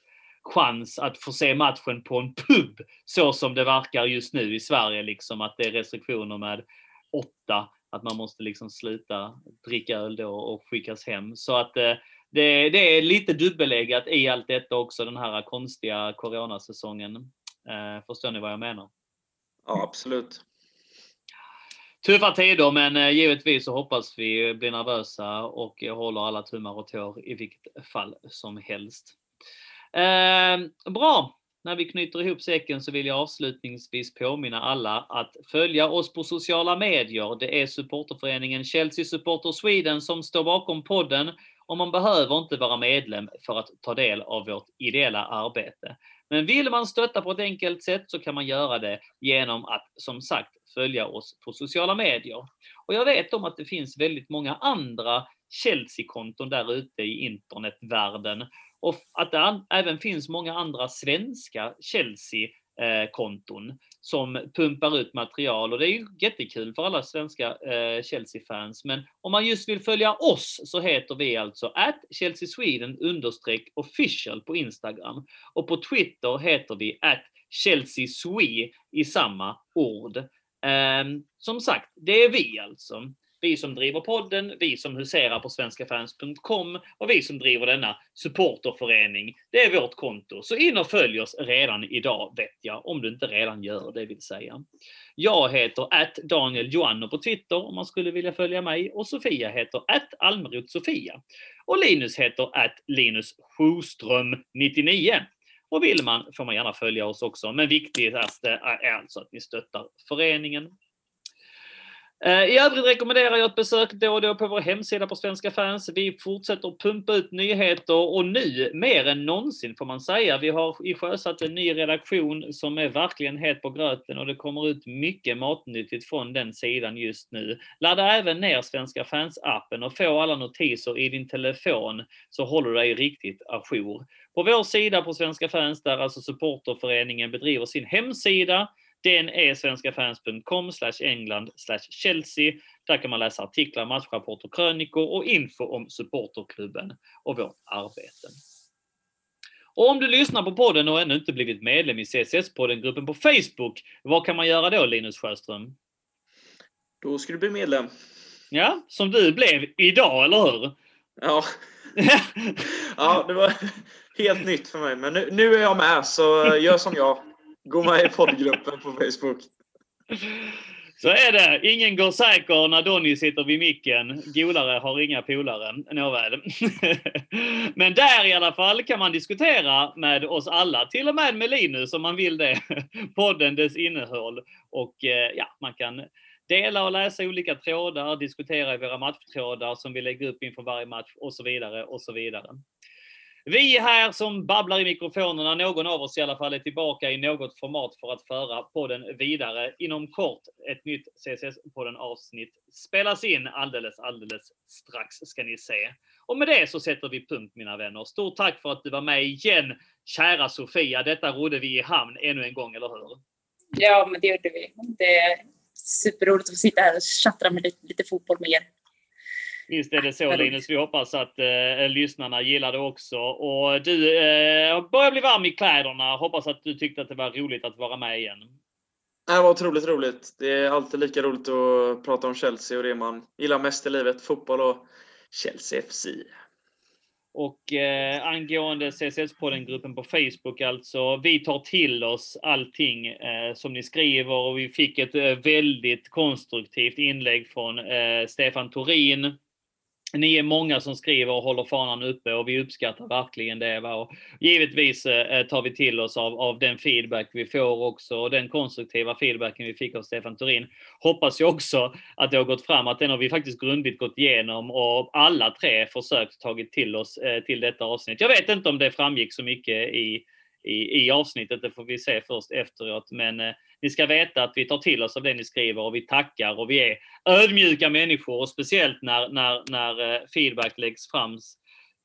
chans att få se matchen på en pub så som det verkar just nu i Sverige, liksom att det är restriktioner med åtta, att man måste liksom sluta dricka öl då och skickas hem. Så att eh, det, det, är lite dubbeläggat i allt detta också, den här konstiga coronasäsongen. Eh, förstår ni vad jag menar? Ja, absolut. Tuffa tider, men eh, givetvis så hoppas vi blir nervösa och håller alla tummar och tår i vilket fall som helst. Eh, bra! När vi knyter ihop säcken så vill jag avslutningsvis påminna alla att följa oss på sociala medier. Det är supporterföreningen Chelsea Supporter Sweden som står bakom podden och man behöver inte vara medlem för att ta del av vårt ideella arbete. Men vill man stötta på ett enkelt sätt så kan man göra det genom att som sagt följa oss på sociala medier. Och jag vet om att det finns väldigt många andra Chelsea-konton där ute i internetvärlden och att det även finns många andra svenska Chelsea-konton som pumpar ut material och det är ju jättekul för alla svenska eh, Chelsea-fans. Men om man just vill följa oss så heter vi alltså at Chelsea Sweden understreck official på Instagram och på Twitter heter vi at Chelsea Swe i samma ord. Ehm, som sagt, det är vi alltså vi som driver podden, vi som huserar på svenskafans.com och vi som driver denna supporterförening. Det är vårt konto. Så in och följ oss redan idag vet jag, om du inte redan gör det vill säga. Jag heter att Daniel Joanno på Twitter om man skulle vilja följa mig och Sofia heter att Almroth Sofia. Och Linus heter att Linus Sjoström 99. Och vill man får man gärna följa oss också. Men viktigast är alltså att ni stöttar föreningen. Eh, I övrigt rekommenderar jag ett besök då och då på vår hemsida på Svenska fans. Vi fortsätter pumpa ut nyheter och nu mer än någonsin får man säga. Vi har sjösatt en ny redaktion som är verkligen het på gröten och det kommer ut mycket matnyttigt från den sidan just nu. Ladda även ner Svenska fans-appen och få alla notiser i din telefon så håller du dig riktigt ajour. På vår sida på Svenska fans, där alltså supporterföreningen bedriver sin hemsida, den är svenskafans.com England Chelsea. Där kan man läsa artiklar, matchrapporter, krönikor och info om supporterklubben och vårt arbete. Och om du lyssnar på podden och ännu inte blivit medlem i CSS-podden-gruppen på Facebook, vad kan man göra då Linus Sjöström? Då ska du bli medlem. Ja, som du blev idag, eller hur? Ja. ja, det var helt nytt för mig. Men nu, nu är jag med, så gör som jag. Gå med i poddgruppen på Facebook. Så är det. Ingen går säker när Donny sitter vid micken. Golare har inga polare. Nåväl. Men där i alla fall kan man diskutera med oss alla, till och med med Linus om man vill det. Podden, dess innehåll. Och eh, ja, man kan dela och läsa olika trådar, diskutera i våra matchtrådar som vi lägger upp inför varje match och så vidare och så vidare. Vi här som babblar i mikrofonerna, någon av oss i alla fall, är tillbaka i något format för att föra podden vidare. Inom kort ett nytt CSS-podden avsnitt spelas in alldeles, alldeles strax ska ni se. Och med det så sätter vi punkt mina vänner. Stort tack för att du var med igen, kära Sofia. Detta rodde vi i hamn ännu en gång, eller hur? Ja, men det gjorde vi. Det är superroligt att få sitta här och tjattra med lite, lite fotboll med er. Visst är det så Linus. Vi hoppas att eh, lyssnarna gillar det också. Och du eh, börjar bli varm i kläderna. Hoppas att du tyckte att det var roligt att vara med igen. Det var otroligt roligt. Det är alltid lika roligt att prata om Chelsea och det man gillar mest i livet. Fotboll och Chelsea FC. Och eh, angående CSS-podden-gruppen på Facebook alltså, vi tar till oss allting eh, som ni skriver och vi fick ett eh, väldigt konstruktivt inlägg från eh, Stefan Torin ni är många som skriver och håller fanan uppe och vi uppskattar verkligen det. Va? Och givetvis eh, eh, tar vi till oss av, av den feedback vi får också och den konstruktiva feedbacken vi fick av Stefan Turin. Hoppas jag också att det har gått fram, att den har vi faktiskt grundligt gått igenom och alla tre försökt tagit till oss eh, till detta avsnitt. Jag vet inte om det framgick så mycket i i, i avsnittet. Det får vi se först efteråt. Men eh, ni ska veta att vi tar till oss av det ni skriver och vi tackar och vi är ödmjuka människor och speciellt när, när, när eh, feedback läggs fram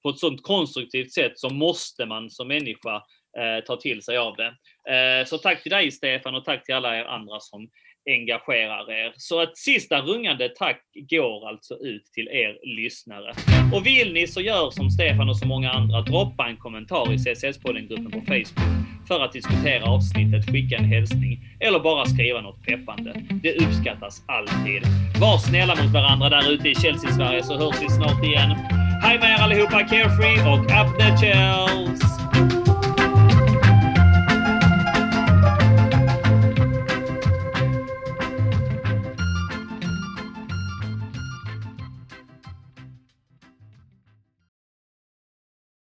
på ett sådant konstruktivt sätt så måste man som människa eh, ta till sig av det. Eh, så tack till dig Stefan och tack till alla er andra som engagerar er. Så ett sista rungande tack går alltså ut till er lyssnare. Och vill ni så gör som Stefan och så många andra, droppa en kommentar i CSS-podden-gruppen på Facebook för att diskutera avsnittet, skicka en hälsning eller bara skriva något peppande. Det uppskattas alltid. Var snälla mot varandra där ute i Chelsea-Sverige så hörs vi snart igen. Hej med er allihopa, Carefree och Up the Chels!